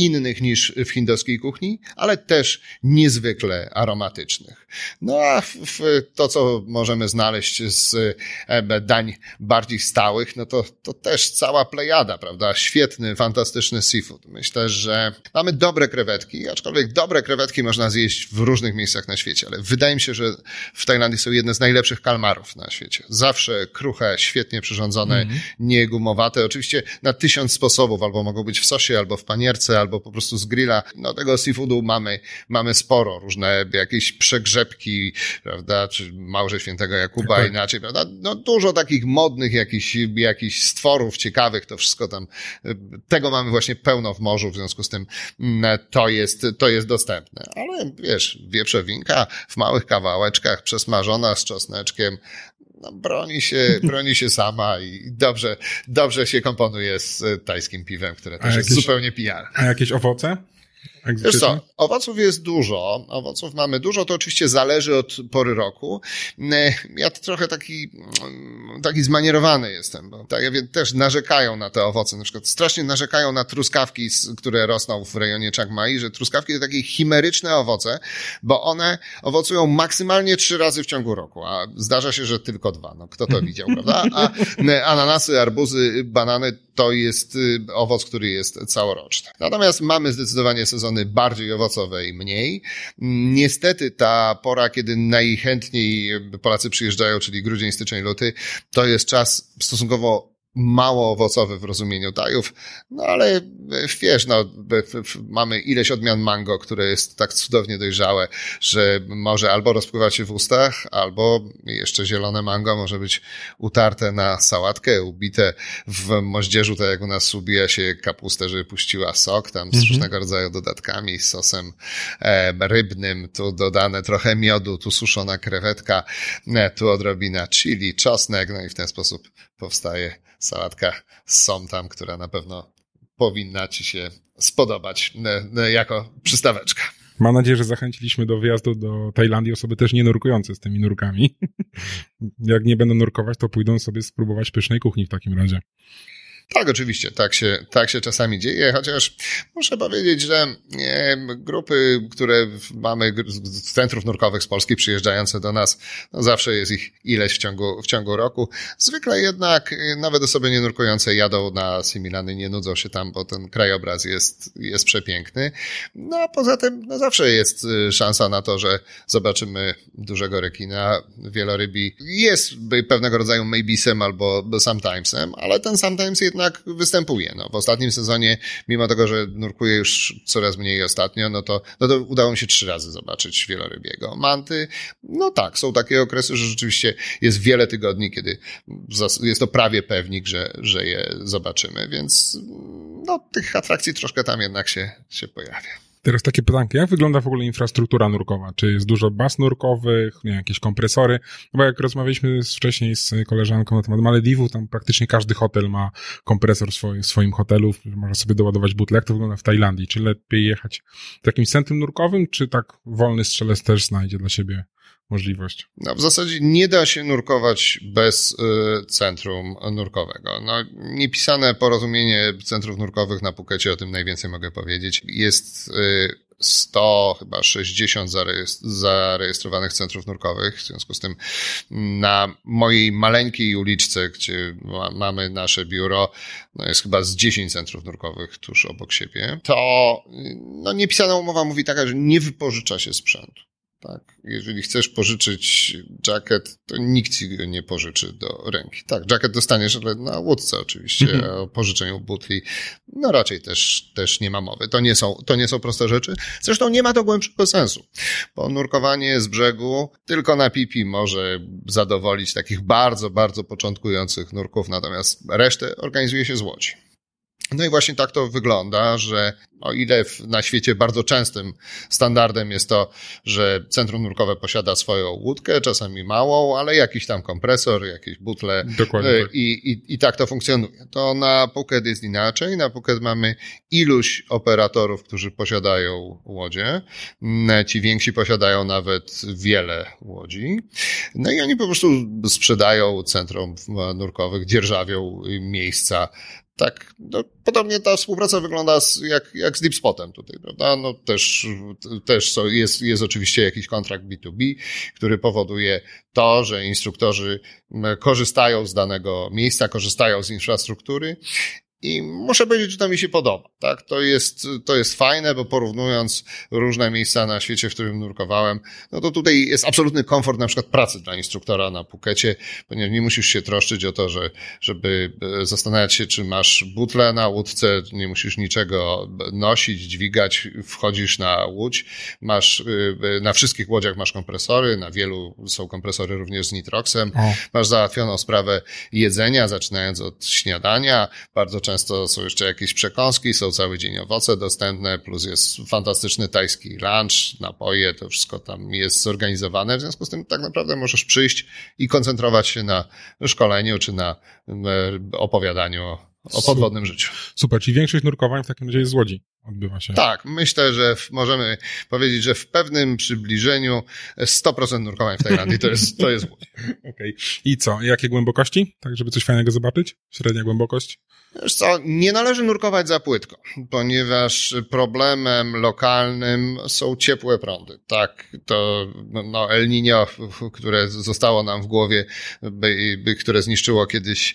innych niż w hindowskiej kuchni, ale też niezwykle aromatycznych. No a w, w to, co możemy znaleźć z e, dań bardziej stałych, no to, to też cała plejada, prawda? Świetny, fantastyczny seafood. Myślę, że mamy dobre krewetki, aczkolwiek dobre krewetki można zjeść w różnych miejscach na świecie, ale wydaje mi się, że w Tajlandii są jedne z najlepszych kalmarów na świecie. Zawsze kruche, świetnie przyrządzone, mm -hmm. niegumowate. Oczywiście na tysiąc sposobów, albo mogą być w sosie, albo w panierce, albo albo po prostu z grilla. No tego seafoodu mamy, mamy sporo, różne jakieś przegrzebki, prawda, czy Małże Świętego Jakuba tak. inaczej, prawda, no dużo takich modnych jakichś, jakichś stworów ciekawych, to wszystko tam, tego mamy właśnie pełno w morzu, w związku z tym mm, to jest, to jest dostępne. Ale wiesz, wieprzowinka w małych kawałeczkach, przesmażona z czosneczkiem, no, broni się, broni się sama i dobrze, dobrze się komponuje z tajskim piwem, które też jakieś, jest zupełnie pijalne. A jakieś owoce? Wiesz co, owoców jest dużo, owoców mamy dużo, to oczywiście zależy od pory roku. Ja trochę taki, taki zmanierowany jestem, bo tak, ja wiem, też narzekają na te owoce, na przykład strasznie narzekają na truskawki, które rosną w rejonie Chiang że truskawki to takie chimeryczne owoce, bo one owocują maksymalnie trzy razy w ciągu roku, a zdarza się, że tylko dwa, no kto to widział, prawda? A ananasy, arbuzy, banany to jest y, owoc, który jest całoroczny. Natomiast mamy zdecydowanie sezony bardziej owocowe i mniej. Niestety ta pora, kiedy najchętniej Polacy przyjeżdżają, czyli grudzień, styczeń, luty, to jest czas stosunkowo mało owocowy w rozumieniu Tajów, no ale wiesz, no, mamy ileś odmian mango, które jest tak cudownie dojrzałe, że może albo rozpływać się w ustach, albo jeszcze zielone mango może być utarte na sałatkę, ubite w moździerzu, tak jak u nas ubija się kapustę, żeby puściła sok, tam z -hmm. różnego rodzaju dodatkami, sosem e, rybnym, tu dodane trochę miodu, tu suszona krewetka, e, tu odrobina chili, czosnek, no i w ten sposób powstaje sałatka z somtam, która na pewno powinna Ci się spodobać jako przystaweczka. Mam nadzieję, że zachęciliśmy do wyjazdu do Tajlandii osoby też nie nurkujące z tymi nurkami. Jak nie będą nurkować, to pójdą sobie spróbować pysznej kuchni w takim razie. Tak, oczywiście, tak się, tak się czasami dzieje, chociaż muszę powiedzieć, że nie, grupy, które mamy z centrów nurkowych z Polski przyjeżdżające do nas, no zawsze jest ich ileś w ciągu, w ciągu roku. Zwykle jednak nawet osoby nie nurkujące jadą na Similany, nie nudzą się tam, bo ten krajobraz jest, jest przepiękny. No a poza tym no zawsze jest y, szansa na to, że zobaczymy dużego rekina, wielorybi. Jest pewnego rodzaju maybesem albo sometimesem, ale ten sometimes jednak jednak występuje. No, w ostatnim sezonie, mimo tego, że nurkuję już coraz mniej ostatnio, no to, no to udało mi się trzy razy zobaczyć wielorybiego. Manty, no tak, są takie okresy, że rzeczywiście jest wiele tygodni, kiedy jest to prawie pewnik, że, że je zobaczymy, więc no, tych atrakcji troszkę tam jednak się, się pojawia. Teraz takie pytanki, jak wygląda w ogóle infrastruktura nurkowa? Czy jest dużo baz nurkowych, nie, jakieś kompresory? No bo jak rozmawialiśmy wcześniej z koleżanką na temat Malediwu, tam praktycznie każdy hotel ma kompresor swoim, w swoim hotelu, można sobie doładować butle. Jak to wygląda w Tajlandii? Czy lepiej jechać w jakimś centrum nurkowym, czy tak wolny strzelec też znajdzie dla siebie możliwość. No, w zasadzie nie da się nurkować bez y, centrum nurkowego. No, niepisane porozumienie centrów nurkowych na Pukecie, o tym najwięcej mogę powiedzieć. Jest y, 100, chyba 60 zarejestrowanych centrów nurkowych. W związku z tym na mojej maleńkiej uliczce, gdzie mamy nasze biuro, no jest chyba z 10 centrów nurkowych tuż obok siebie. To no, niepisana umowa mówi taka, że nie wypożycza się sprzętu. Tak, jeżeli chcesz pożyczyć jacket, to nikt ci go nie pożyczy do ręki. Tak, jacket dostaniesz, ale na łódce oczywiście, mhm. o pożyczeniu butli, no raczej też, też nie ma mowy. To nie są, to nie są proste rzeczy. Zresztą nie ma to głębszego sensu, bo nurkowanie z brzegu tylko na pipi może zadowolić takich bardzo, bardzo początkujących nurków, natomiast resztę organizuje się z łodzi. No i właśnie tak to wygląda, że o ile na świecie bardzo częstym standardem jest to, że centrum nurkowe posiada swoją łódkę, czasami małą, ale jakiś tam kompresor, jakieś butle Dokładnie, tak. I, i, i tak to funkcjonuje. To na Phuket jest inaczej. Na Phuket mamy iluś operatorów, którzy posiadają łodzie. Ci więksi posiadają nawet wiele łodzi. No i oni po prostu sprzedają centrum nurkowych, dzierżawią miejsca tak, no, podobnie ta współpraca wygląda z, jak, jak z DeepSpotem tutaj, prawda? No też, też są, jest, jest oczywiście jakiś kontrakt B2B, który powoduje to, że instruktorzy korzystają z danego miejsca, korzystają z infrastruktury i muszę powiedzieć, że to mi się podoba. Tak? To, jest, to jest fajne, bo porównując różne miejsca na świecie, w którym nurkowałem, no to tutaj jest absolutny komfort na przykład pracy dla instruktora na Pukecie, ponieważ nie musisz się troszczyć o to, że, żeby e, zastanawiać się, czy masz butlę na łódce, nie musisz niczego nosić, dźwigać, wchodzisz na łódź, masz, e, na wszystkich łodziach masz kompresory, na wielu są kompresory również z nitroxem, o. masz załatwioną sprawę jedzenia, zaczynając od śniadania, bardzo często są jeszcze jakieś przekąski, są cały dzień owoce dostępne, plus jest fantastyczny tajski lunch, napoje, to wszystko tam jest zorganizowane. W związku z tym tak naprawdę możesz przyjść i koncentrować się na szkoleniu czy na opowiadaniu o podwodnym życiu. Super, czyli większość nurkowań w takim razie jest z Łodzi odbywa się. Tak, myślę, że w, możemy powiedzieć, że w pewnym przybliżeniu 100% nurkowań w Tajlandii to jest, to jest Łódź. Okej. Okay. I co? Jakie głębokości? Tak, żeby coś fajnego zobaczyć? Średnia głębokość? Wiesz co, nie należy nurkować za płytko, ponieważ problemem lokalnym są ciepłe prądy. Tak, to no, El Niño, które zostało nam w głowie, by, by, które zniszczyło kiedyś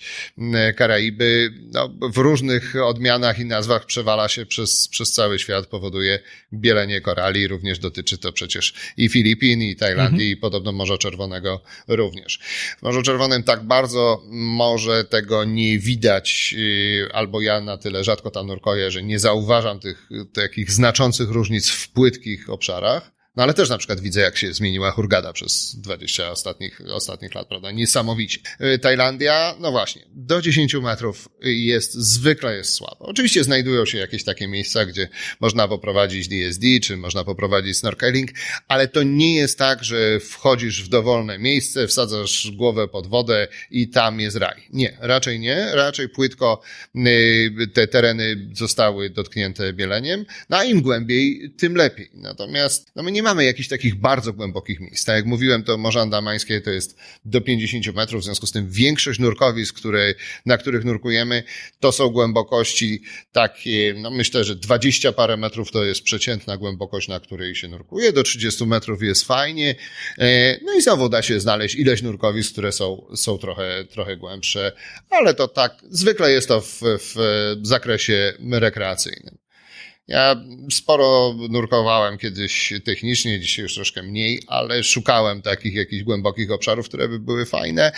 Karaiby, no, w różnych odmianach i nazwach przewala się przez, przez cały świat, powoduje bielenie korali. Również dotyczy to przecież i Filipin, i Tajlandii, mhm. i podobno Morza Czerwonego również. W Morzu Czerwonym tak bardzo może tego nie widać y, albo ja na tyle rzadko tam nurkuję, że nie zauważam tych takich znaczących różnic w płytkich obszarach. No ale też na przykład widzę, jak się zmieniła Hurgada przez 20 ostatnich, ostatnich lat, prawda? Niesamowicie. Y, Tajlandia, no właśnie, do 10 metrów jest, zwykle jest słabo. Oczywiście znajdują się jakieś takie miejsca, gdzie można poprowadzić DSD, czy można poprowadzić snorkeling, ale to nie jest tak, że wchodzisz w dowolne miejsce, wsadzasz głowę pod wodę i tam jest raj. Nie, raczej nie. Raczej płytko y, te tereny zostały dotknięte bieleniem, no a im głębiej, tym lepiej. Natomiast, no my nie mamy jakichś takich bardzo głębokich miejsc. Tak jak mówiłem, to Morze Andamańskie to jest do 50 metrów, w związku z tym większość nurkowisk, które, na których nurkujemy, to są głębokości takie, no myślę, że 20 parę metrów to jest przeciętna głębokość, na której się nurkuje, do 30 metrów jest fajnie, e, no i znowu da się znaleźć ileś nurkowisk, które są, są trochę, trochę głębsze, ale to tak, zwykle jest to w, w zakresie rekreacyjnym. Ja sporo nurkowałem kiedyś technicznie, dzisiaj już troszkę mniej, ale szukałem takich jakichś głębokich obszarów, które by były fajne.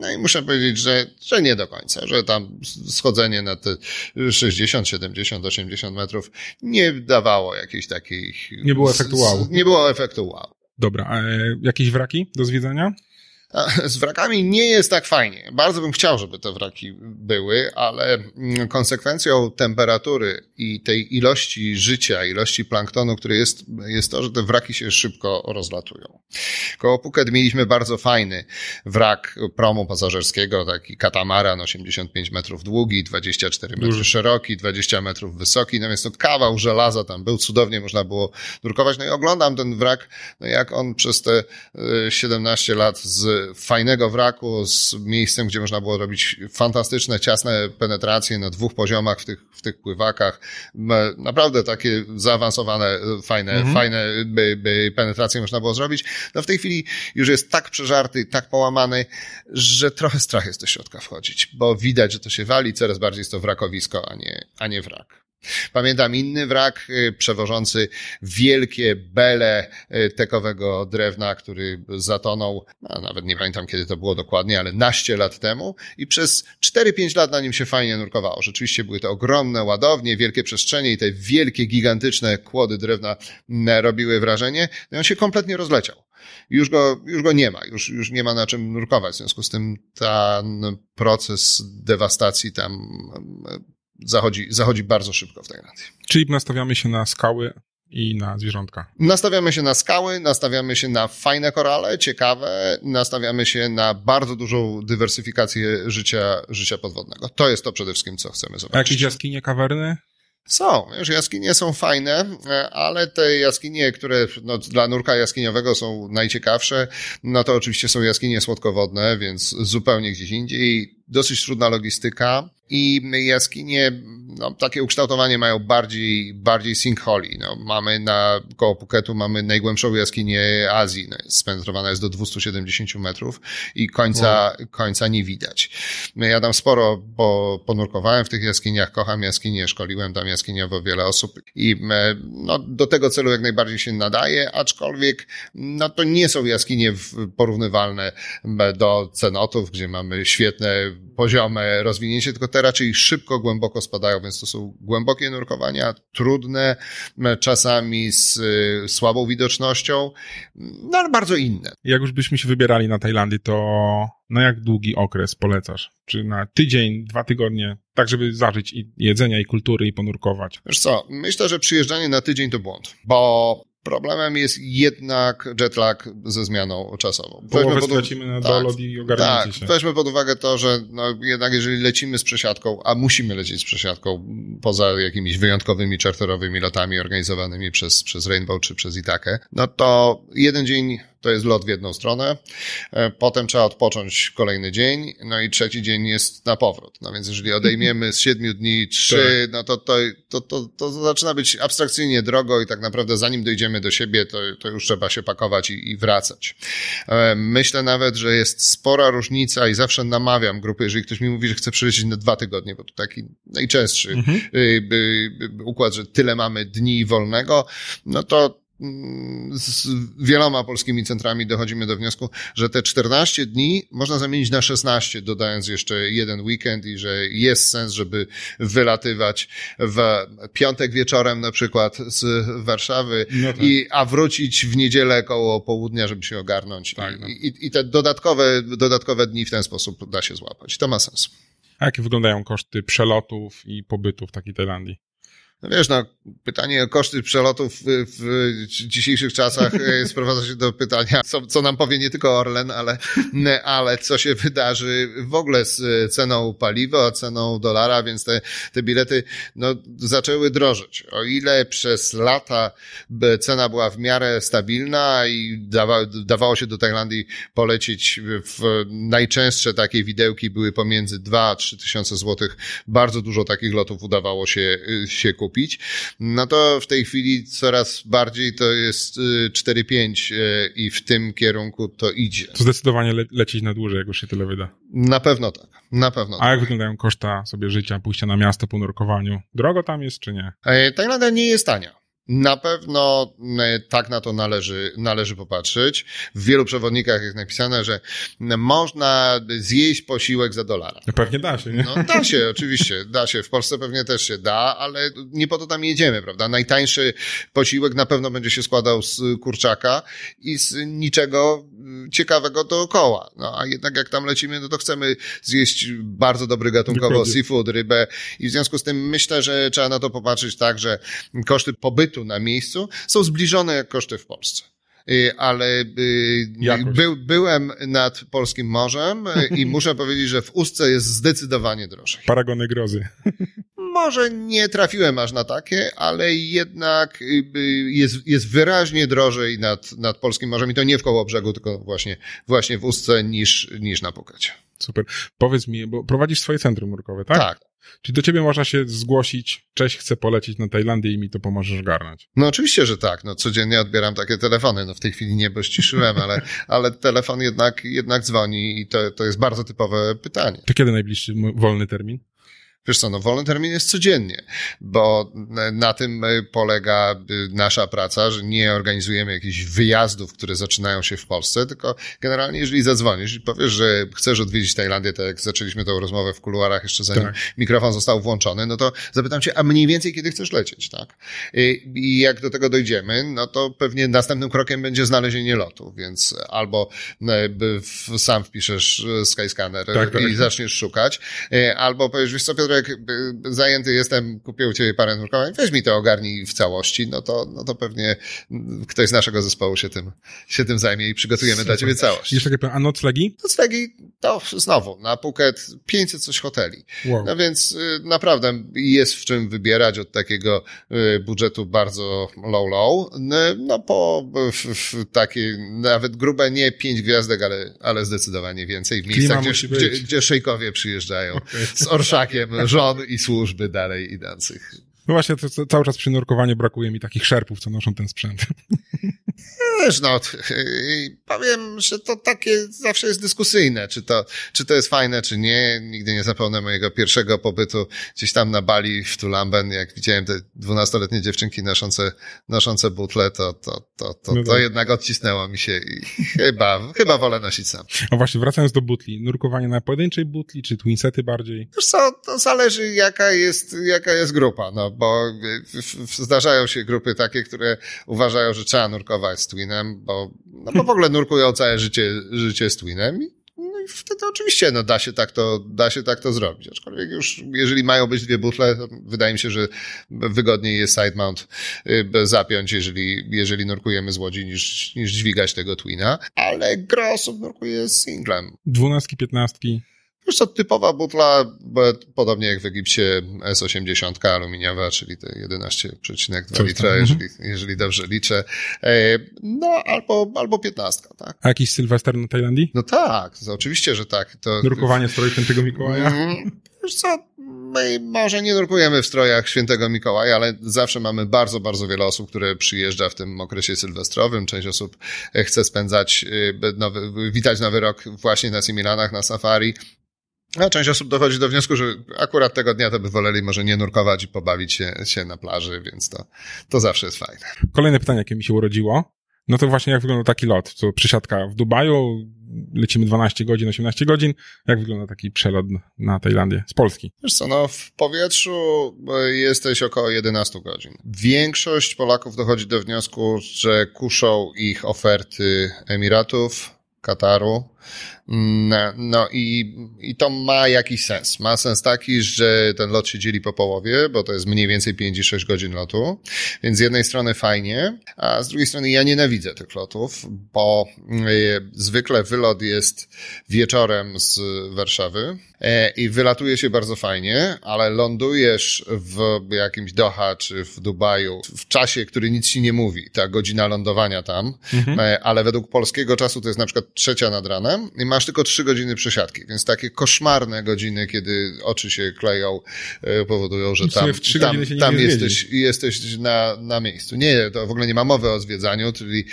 No i muszę powiedzieć, że, że nie do końca, że tam schodzenie na te 60, 70, 80 metrów nie dawało jakiejś takiej... Nie było efektu wow. Nie było efektu wow. Dobra, a e, jakieś wraki do zwiedzania? Z wrakami nie jest tak fajnie. Bardzo bym chciał, żeby te wraki były, ale mm, konsekwencją temperatury i tej ilości życia, ilości planktonu, który jest, jest to, że te wraki się szybko rozlatują. Koło Phuket mieliśmy bardzo fajny wrak promu pasażerskiego, taki katamaran 85 metrów długi, 24 metry Duży. szeroki, 20 metrów wysoki, no więc to kawał żelaza tam był, cudownie można było nurkować. No i oglądam ten wrak, no jak on przez te 17 y, lat z fajnego wraku z miejscem, gdzie można było robić fantastyczne, ciasne penetracje na dwóch poziomach w tych, w tych pływakach. Naprawdę takie zaawansowane, fajne, mhm. fajne by, by penetracje można było zrobić. No w tej chwili już jest tak przeżarty, tak połamany, że trochę strach jest do środka wchodzić, bo widać, że to się wali, coraz bardziej jest to wrakowisko, a nie, a nie wrak. Pamiętam inny wrak y, przewożący wielkie bele y, tekowego drewna, który zatonął, a nawet nie pamiętam kiedy to było dokładnie, ale naście lat temu i przez 4-5 lat na nim się fajnie nurkowało. Rzeczywiście były to ogromne ładownie, wielkie przestrzenie i te wielkie, gigantyczne kłody drewna robiły wrażenie. No i on się kompletnie rozleciał już go, już go nie ma, już, już nie ma na czym nurkować. W związku z tym ten proces dewastacji tam zachodzi, zachodzi bardzo szybko w Tajlandii. Czyli nastawiamy się na skały i na zwierzątka. Nastawiamy się na skały, nastawiamy się na fajne korale, ciekawe, nastawiamy się na bardzo dużą dywersyfikację życia, życia podwodnego. To jest to przede wszystkim, co chcemy zobaczyć. A jakieś jaskinie, kawerny? Są, już jaskinie są fajne, ale te jaskinie, które no, dla nurka jaskiniowego są najciekawsze, no to oczywiście są jaskinie słodkowodne, więc zupełnie gdzieś indziej. Dosyć trudna logistyka i jaskinie, no, takie ukształtowanie mają bardziej, bardziej sinkholi. No, mamy na, koło Phuketu mamy najgłębszą jaskinię Azji, no, spenetrowana jest do 270 metrów i końca, wow. końca nie widać. Ja tam sporo po, ponurkowałem w tych jaskiniach, kocham jaskinie, szkoliłem tam jaskiniowo wiele osób i e, no, do tego celu jak najbardziej się nadaje, aczkolwiek no, to nie są jaskinie porównywalne do cenotów, gdzie mamy świetne, poziome rozwinięcie, tylko te te raczej szybko, głęboko spadają, więc to są głębokie nurkowania, trudne, czasami z y, słabą widocznością, no ale bardzo inne. Jak już byśmy się wybierali na Tajlandię, to na jak długi okres polecasz? Czy na tydzień, dwa tygodnie, tak żeby zażyć i jedzenia, i kultury, i ponurkować? Wiesz co, myślę, że przyjeżdżanie na tydzień to błąd, bo Problemem jest jednak jetlag ze zmianą czasową. Połowę pod... stracimy na tak, i ogarnięcie tak, się. Weźmy pod uwagę to, że no, jednak jeżeli lecimy z przesiadką, a musimy lecieć z przesiadką, poza jakimiś wyjątkowymi czarterowymi lotami organizowanymi przez, przez Rainbow czy przez Itakę, no to jeden dzień to jest lot w jedną stronę, e, potem trzeba odpocząć kolejny dzień, no i trzeci dzień jest na powrót. No więc jeżeli odejmiemy z siedmiu dni trzy, tak. no to, to, to, to, to zaczyna być abstrakcyjnie drogo i tak naprawdę zanim dojdziemy do siebie, to, to już trzeba się pakować i, i wracać. E, myślę nawet, że jest spora różnica i zawsze namawiam grupy, jeżeli ktoś mi mówi, że chce przylecieć na dwa tygodnie, bo to taki najczęstszy mhm. Y, y, y, układ, że tyle mamy dni wolnego, no to z wieloma polskimi centrami dochodzimy do wniosku, że te 14 dni można zamienić na 16, dodając jeszcze jeden weekend i że jest sens, żeby wylatywać w piątek wieczorem na przykład z Warszawy, no tak. i, a wrócić w niedzielę koło południa, żeby się ogarnąć. Tak, no. I, I te dodatkowe, dodatkowe dni w ten sposób da się złapać. To ma sens. A jakie wyglądają koszty przelotów i pobytu w takiej Tajlandii? No wiesz, no, pytanie o koszty przelotów w, w dzisiejszych czasach e, sprowadza się do pytania, co, co nam powie nie tylko Orlen, ale, ale co się wydarzy w ogóle z ceną paliwa, ceną dolara, więc te, te bilety no, zaczęły drożyć. O ile przez lata cena była w miarę stabilna i dawa, dawało się do Tajlandii polecieć w najczęstsze takie widełki były pomiędzy 2 a 3 tysiące złotych. Bardzo dużo takich lotów udawało się, się kupić kupić, no to w tej chwili coraz bardziej to jest 4-5 y, y, i w tym kierunku to idzie. To zdecydowanie le lecieć na dłużej, jak już się tyle wyda. Na pewno tak, na pewno A tak. jak wyglądają koszta sobie życia, pójścia na miasto po nurkowaniu? Drogo tam jest, czy nie? E, Tajlandia nie jest tania. Na pewno e, tak na to należy, należy popatrzeć. W wielu przewodnikach jest napisane, że można zjeść posiłek za dolara. No pewnie da się, nie? No da się, oczywiście, da się. W Polsce pewnie też się da, ale nie po to tam jedziemy, prawda? Najtańszy posiłek na pewno będzie się składał z kurczaka i z niczego ciekawego dookoła. No a jednak jak tam lecimy, no to chcemy zjeść bardzo dobry gatunkowo Dokładnie. seafood, rybę i w związku z tym myślę, że trzeba na to popatrzeć tak, że koszty pobytu na miejscu są zbliżone jak koszty w Polsce. Y, Ale y, był, byłem nad Polskim Morzem y, i muszę powiedzieć, że w Ustce jest zdecydowanie drożej. Paragony grozy. Może nie trafiłem aż na takie, ale jednak y, y, jest, jest wyraźnie drożej nad, nad Polskim Morzem i to nie w koło brzegu, tylko właśnie, właśnie w Ustce niż, niż na Pukecie. Super. Powiedz mi, bo prowadzisz swoje centrum nurkowe, tak? tak. Czyli do ciebie można się zgłosić, cześć, chcę polecieć na Tajlandię i mi to pomożesz garnąć. No oczywiście, że tak. No codziennie odbieram takie telefony. No w tej chwili nie, bo ściszyłem, ale, ale telefon jednak, jednak dzwoni i to, to jest bardzo typowe pytanie. To kiedy najbliższy wolny termin? Wiesz co, no wolny termin jest codziennie, bo na- tym polega nasza praca, że nie organizujemy jakichś wyjazdów, które zaczynają się w Polsce, tylko generalnie jeżeli zadzwonisz i powiesz, że chcesz odwiedzić Tajlandię, tak jak zaczęliśmy tę rozmowę w kuluarach jeszcze zanim Tak. mikrofon został włączony, no to zapytam cię, a mniej więcej kiedy chcesz lecieć, tak? I, I jak do tego dojdziemy, no to pewnie następnym krokiem będzie znalezienie lotu, więc albo e, w, sam wpiszesz e, Skyscanner Tak, tak. i zaczniesz szukać, e, albo powiesz, wiesz co Piotrek, e, zajęty jestem, kupię u ciebie parę nurkowań, weź mi to ogarnij w całości, no to, no to pewnie mm, ktoś z naszego zespołu się tym, się tym zajmie i przygotujemy dla ciebie całość. Jeszcze takie a noclegi? Noclegi, to znowu, na Phuket 500 coś hoteli. Wow. No więc y, naprawdę jest w czym wybierać od takiego y, budżetu bardzo low, low, no, po takie nawet grube nie pięć gwiazdek, ale, ale zdecydowanie więcej w miejscach, gdzie, musi gdzie, być. gdzie szejkowie przyjeżdżają z orszakiem żon i służby dalej idących. No właśnie, to, to cały czas przy nurkowaniu brakuje mi takich szerpów, co noszą ten sprzęt. Wiesz, no, powiem, że to takie zawsze jest dyskusyjne, czy to, czy to jest fajne, czy nie. Nigdy nie zapomnę mojego pierwszego pobytu gdzieś tam na Bali w Tulamben, jak widziałem te dwunastoletnie dziewczynki noszące, noszące butle, to, to, to, to, No to tak. jednak odcisnęło mi się i chyba, chyba wolę nosić sam. A właśnie, wracając do butli, nurkowanie na pojedynczej butli, czy twinsety bardziej? Wiesz co, to zależy jaka jest, jaka jest grupa, no bo zdarzają się grupy takie, które uważają, że trzeba nurkować z Twinem, bo, no bo w ogóle nurkują całe życie, życie z Twinem i no i wtedy oczywiście, no da się tak to, da się tak to zrobić. Aczkolwiek już, jeżeli mają być dwie butle, to wydaje mi się, że wygodniej jest side mount y, zapiąć, jeżeli, jeżeli nurkujemy z łodzi, niż, niż dźwigać tego Twina. Ale gro nurkuje z singlem. Dwunastki, piętnastki. Wiesz co, typowa butla, podobnie jak w Egipcie S80 aluminiowa, czyli te 11,2 Coś tam, litra, mhm. jeżeli, jeżeli dobrze liczę. E, No, albo, albo 15, tak? A jakiś sylwester na Tajlandii? No tak, to oczywiście, że tak. To, Nurkowanie w stroju świętego Mikołaja? Mm, Wiesz co, my może nie nurkujemy w strojach świętego Mikołaja, ale zawsze mamy bardzo, bardzo wiele osób, które przyjeżdża w tym okresie sylwestrowym. Część osób e, chce spędzać, e, nowy, witać nowy rok właśnie na Similanach, na safari. A część osób dochodzi do wniosku, że akurat tego dnia to by woleli może nie nurkować i pobawić się, się na plaży, więc to, to zawsze jest fajne. Kolejne pytanie, jakie mi się urodziło. No to właśnie jak wygląda taki lot? Co przysiadka w Dubaju, lecimy 12 godzin, 18 godzin. Jak wygląda taki przelot na Tajlandię z Polski? Wiesz co, no w powietrzu jesteś około 11 godzin. Większość Polaków dochodzi do wniosku, że kuszą ich oferty Emiratów, Kataru. No, no i, i to ma jakiś sens. Ma sens taki, że ten lot się dzieli po połowie, bo to jest mniej więcej 5 i 6 godzin lotu. Więc z jednej strony fajnie, a z drugiej strony ja nienawidzę tych lotów, bo y, zwykle wylot jest wieczorem z Warszawy e, i wylatuje się bardzo fajnie, ale lądujesz w jakimś Doha czy w Dubaju w czasie, który nic ci nie mówi. Ta godzina lądowania tam, e, ale według polskiego czasu to jest na przykład trzecia nad ranem, i masz tylko trzy godziny przesiadki, więc takie koszmarne godziny, kiedy oczy się kleją, e, powodują, że tam, tam, tam jesteś, jesteś na, na miejscu. Nie, to w ogóle nie ma mowy o zwiedzaniu, czyli,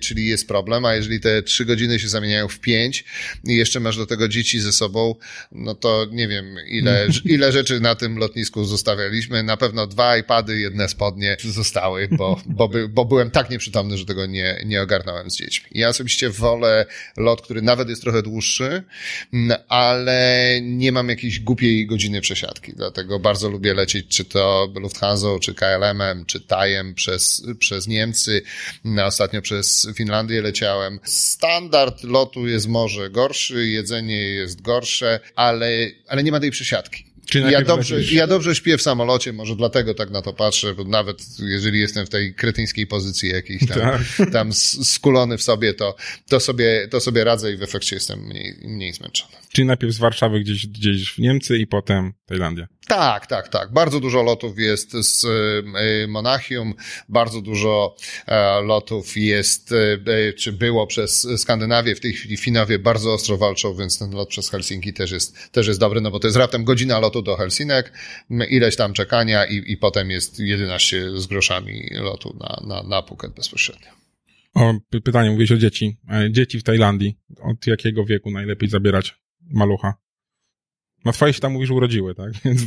czyli jest problem, a jeżeli te trzy godziny się zamieniają w pięć i jeszcze masz do tego dzieci ze sobą, no to nie wiem, ile, ile rzeczy na tym lotnisku zostawialiśmy. Na pewno dwa iPady, jedne spodnie zostały, bo, bo, by, bo byłem tak nieprzytomny, że tego nie, nie ogarnąłem z dziećmi. Ja osobiście wolę lot, który nawet jest trochę dłuższy, ale nie mam jakiejś głupiej godziny przesiadki. Dlatego bardzo lubię lecieć, czy to Lufthansa, czy KLM-em, czy Tajem przez, przez Niemcy. Ostatnio przez Finlandię leciałem. Standard lotu jest może gorszy, jedzenie jest gorsze, ale, ale nie ma tej przesiadki. Ja dobrze, ja dobrze śpię w samolocie, może dlatego tak na to patrzę, bo nawet jeżeli jestem w tej kretyńskiej pozycji jakiejś tam, tak. tam skulony w sobie, to, to, sobie, to sobie radzę i w efekcie jestem mniej, mniej zmęczony. Czyli najpierw z Warszawy gdzieś, gdzieś w Niemcy i potem Tajlandia. Tak, tak, tak. Bardzo dużo lotów jest z e, Monachium, bardzo dużo e, lotów jest, e, czy było przez Skandynawię. W tej chwili Finowie bardzo ostro walczą, więc ten lot przez Helsinki też jest, też jest dobry, no bo to jest raptem godzina lotu do Helsinek, ileś tam czekania i, i potem jest 11 z groszami lotu na, na, na Phuket bezpośrednio. O, pytanie, mówisz o dzieci. Dzieci w Tajlandii. Od jakiego wieku najlepiej zabierać malucha? No twoje się tam mówisz urodziły, tak? Więc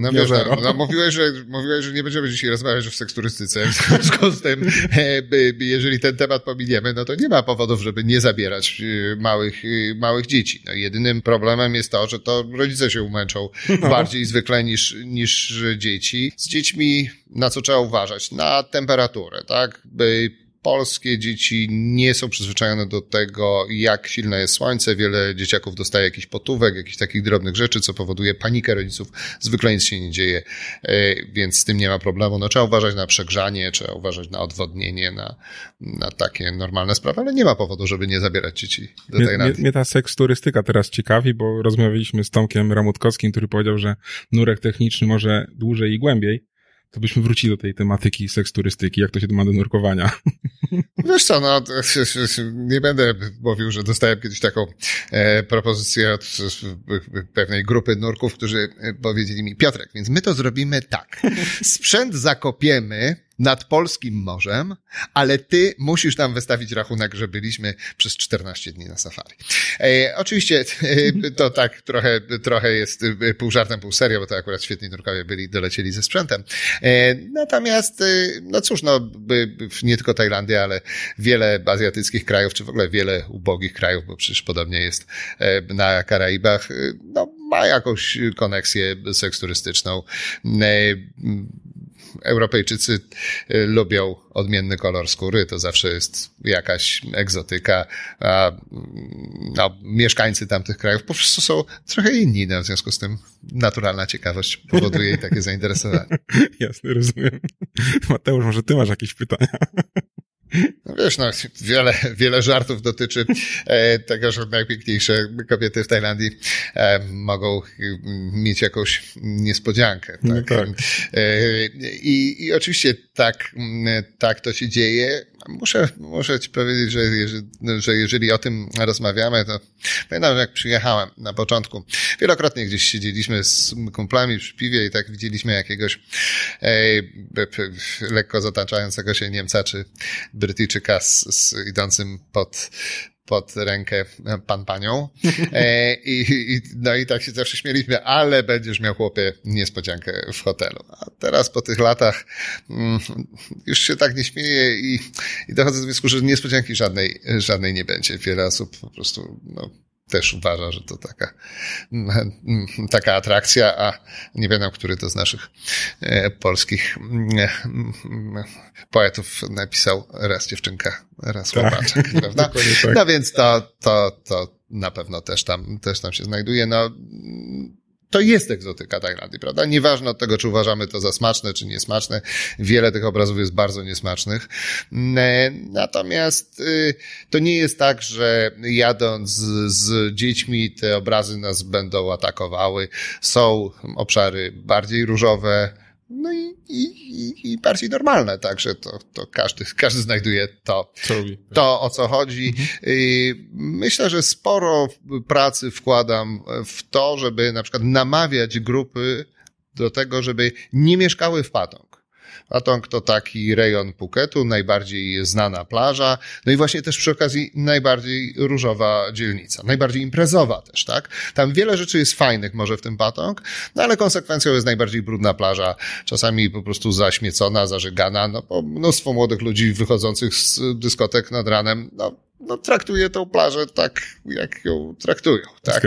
no wiesz, no, no, mówiłeś, że, mówiłeś, że nie będziemy dzisiaj rozmawiać o seksturystyce. W związku z tym, e, jeżeli ten temat pominiemy, no to nie ma powodów, żeby nie zabierać e, małych, e, małych dzieci. No, jedynym problemem jest to, że to rodzice się umęczą no. bardziej zwykle niż, niż dzieci. Z dziećmi na co trzeba uważać? Na temperaturę, tak? By polskie dzieci nie są przyzwyczajone do tego, jak silne jest słońce. Wiele dzieciaków dostaje jakiś potówek, jakichś takich drobnych rzeczy, co powoduje panikę rodziców. Zwykle nic się nie dzieje, e, więc z tym nie ma problemu. No, trzeba uważać na przegrzanie, trzeba uważać na odwodnienie, na, na takie normalne sprawy, ale nie ma powodu, żeby nie zabierać dzieci do tej mnie, mnie ta seksturystyka teraz ciekawi, bo rozmawialiśmy z Tomkiem Ramutkowskim, który powiedział, że nurek techniczny może dłużej i głębiej to byśmy wrócili do tej tematyki seksturystyki, jak to się ma do nurkowania. Wiesz co, no, nie będę mówił, że dostałem kiedyś taką e, propozycję od pewnej grupy nurków, którzy powiedzieli mi, Piotrek, więc my to zrobimy tak. Sprzęt zakopiemy, nad polskim morzem, ale ty musisz tam wystawić rachunek, że byliśmy przez 14 dni na safari. E, oczywiście e, to tak trochę, trochę jest e, pół żartem, pół serio, bo to akurat świetni nurkowie byli, dolecieli ze sprzętem. E, natomiast, e, no cóż, no, nie tylko Tajlandia, ale wiele azjatyckich krajów, czy w ogóle wiele ubogich krajów, bo przecież podobnie jest na Karaibach, no, ma jakąś koneksję seksturystyczną. Europejczycy y, lubią odmienny kolor skóry, to zawsze jest jakaś egzotyka, a no, mieszkańcy tamtych krajów po prostu są trochę inni, no, w związku z tym naturalna ciekawość powoduje takie zainteresowanie. Jasne, rozumiem. Mateusz, może ty masz jakieś pytania? No wiesz, no, wiele, wiele żartów dotyczy e, tego, że najpiękniejsze kobiety w Tajlandii e, mogą mieć jakąś niespodziankę. Tak? No tak. E, i, I oczywiście tak, tak to się dzieje. Muszę, muszę ci powiedzieć, że, że jeżeli o tym rozmawiamy, to pamiętam, że jak przyjechałem na początku, wielokrotnie gdzieś siedzieliśmy z kumplami przy piwie i tak widzieliśmy jakiegoś e, lekko zataczającego się Niemca czy Brytyjczyka z, z idącym pod pod rękę pan panią. E, i, i, no i tak się zawsze śmieliśmy, ale będziesz miał chłopie niespodziankę w hotelu. A teraz po tych latach mm, już się tak nie śmieję i, i dochodzę do wniosku, że niespodzianki żadnej, żadnej nie będzie. Wiele osób po prostu no, też uważa, że to taka, taka atrakcja, a nie wiem, który to z naszych e, polskich e, poetów napisał raz dziewczynka, raz tak. chłopaczek, prawda? Tak. No więc to, to, to na pewno też tam, też tam się znajduje. No, to jest egzotyka Tajlandii, prawda? Nieważne od tego, czy uważamy to za smaczne, czy niesmaczne. Wiele tych obrazów jest bardzo niesmacznych. E, natomiast y, to nie jest tak, że jadąc z, z dziećmi te obrazy nas będą atakowały. Są obszary bardziej różowe, no i, i, i bardziej normalne, także to, to każdy, każdy znajduje to, to, o co chodzi. Myślę, że sporo pracy wkładam w to, żeby na przykład namawiać grupy do tego, żeby nie mieszkały w Patong. Patong to taki rejon Phuketu, najbardziej znana plaża, no i właśnie też przy okazji najbardziej różowa dzielnica, najbardziej imprezowa też, tak? Tam wiele rzeczy jest fajnych może w tym Patong, no ale konsekwencją jest najbardziej brudna plaża, czasami po prostu zaśmiecona, zażegana, no bo mnóstwo młodych ludzi wychodzących z dyskotek nad ranem, no no, traktuje tą plażę tak, jak ją traktują. Tak?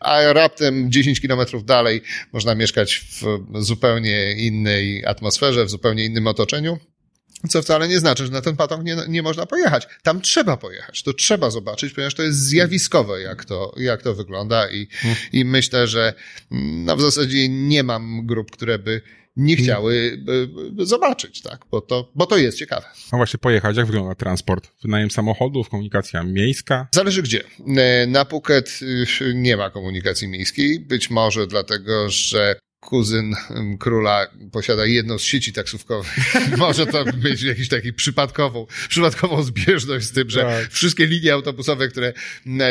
A raptem 10 kilometrów dalej można mieszkać w zupełnie innej atmosferze, w zupełnie innym otoczeniu. Co wcale nie znaczy, że na ten patong nie, nie można pojechać. Tam trzeba pojechać, to trzeba zobaczyć, ponieważ to jest zjawiskowe, jak to, jak to wygląda i, hmm. i myślę, że no, w zasadzie nie mam grup, które by nie hmm. chciały zobaczyć, tak, bo to, bo to jest ciekawe. A właśnie pojechać, jak wygląda transport? Wynajem samochodów, komunikacja miejska? Zależy gdzie. E, na Phuket nie ma komunikacji miejskiej, być może dlatego, że kuzyn króla posiada jedną z sieci taksówkowych. Może to mieć jakiś taki przypadkową, przypadkową zbieżność z tym, że tak. wszystkie linie autobusowe, które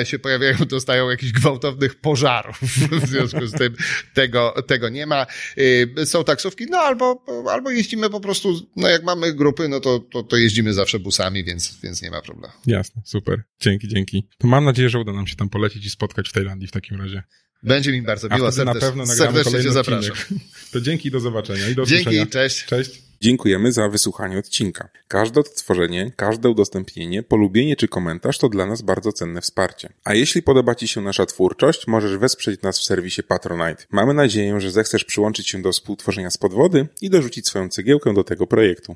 się pojawiają, dostają jakichś gwałtownych pożarów. W związku z tym tego, tego nie ma. Y, są taksówki, no albo, albo jeździmy po prostu, no jak mamy grupy, no to, to, to jeździmy zawsze busami, więc, więc nie ma problemu. Jasne, super. Dzięki, dzięki. To mam nadzieję, że uda nam się tam polecieć i spotkać w Tajlandii w takim razie. Będzie mi bardzo miło. Serdecznie, na pewno serdecznie cię zapraszam. To dzięki i do zobaczenia. I do dzięki, usłyszenia. cześć. Cześć. Dziękujemy za wysłuchanie odcinka. Każde odtworzenie, każde udostępnienie, polubienie czy komentarz to dla nas bardzo cenne wsparcie. A jeśli podoba Ci się nasza twórczość, możesz wesprzeć nas w serwisie Patronite. Mamy nadzieję, że zechcesz przyłączyć się do współtworzenia z podwody i dorzucić swoją cegiełkę do tego projektu.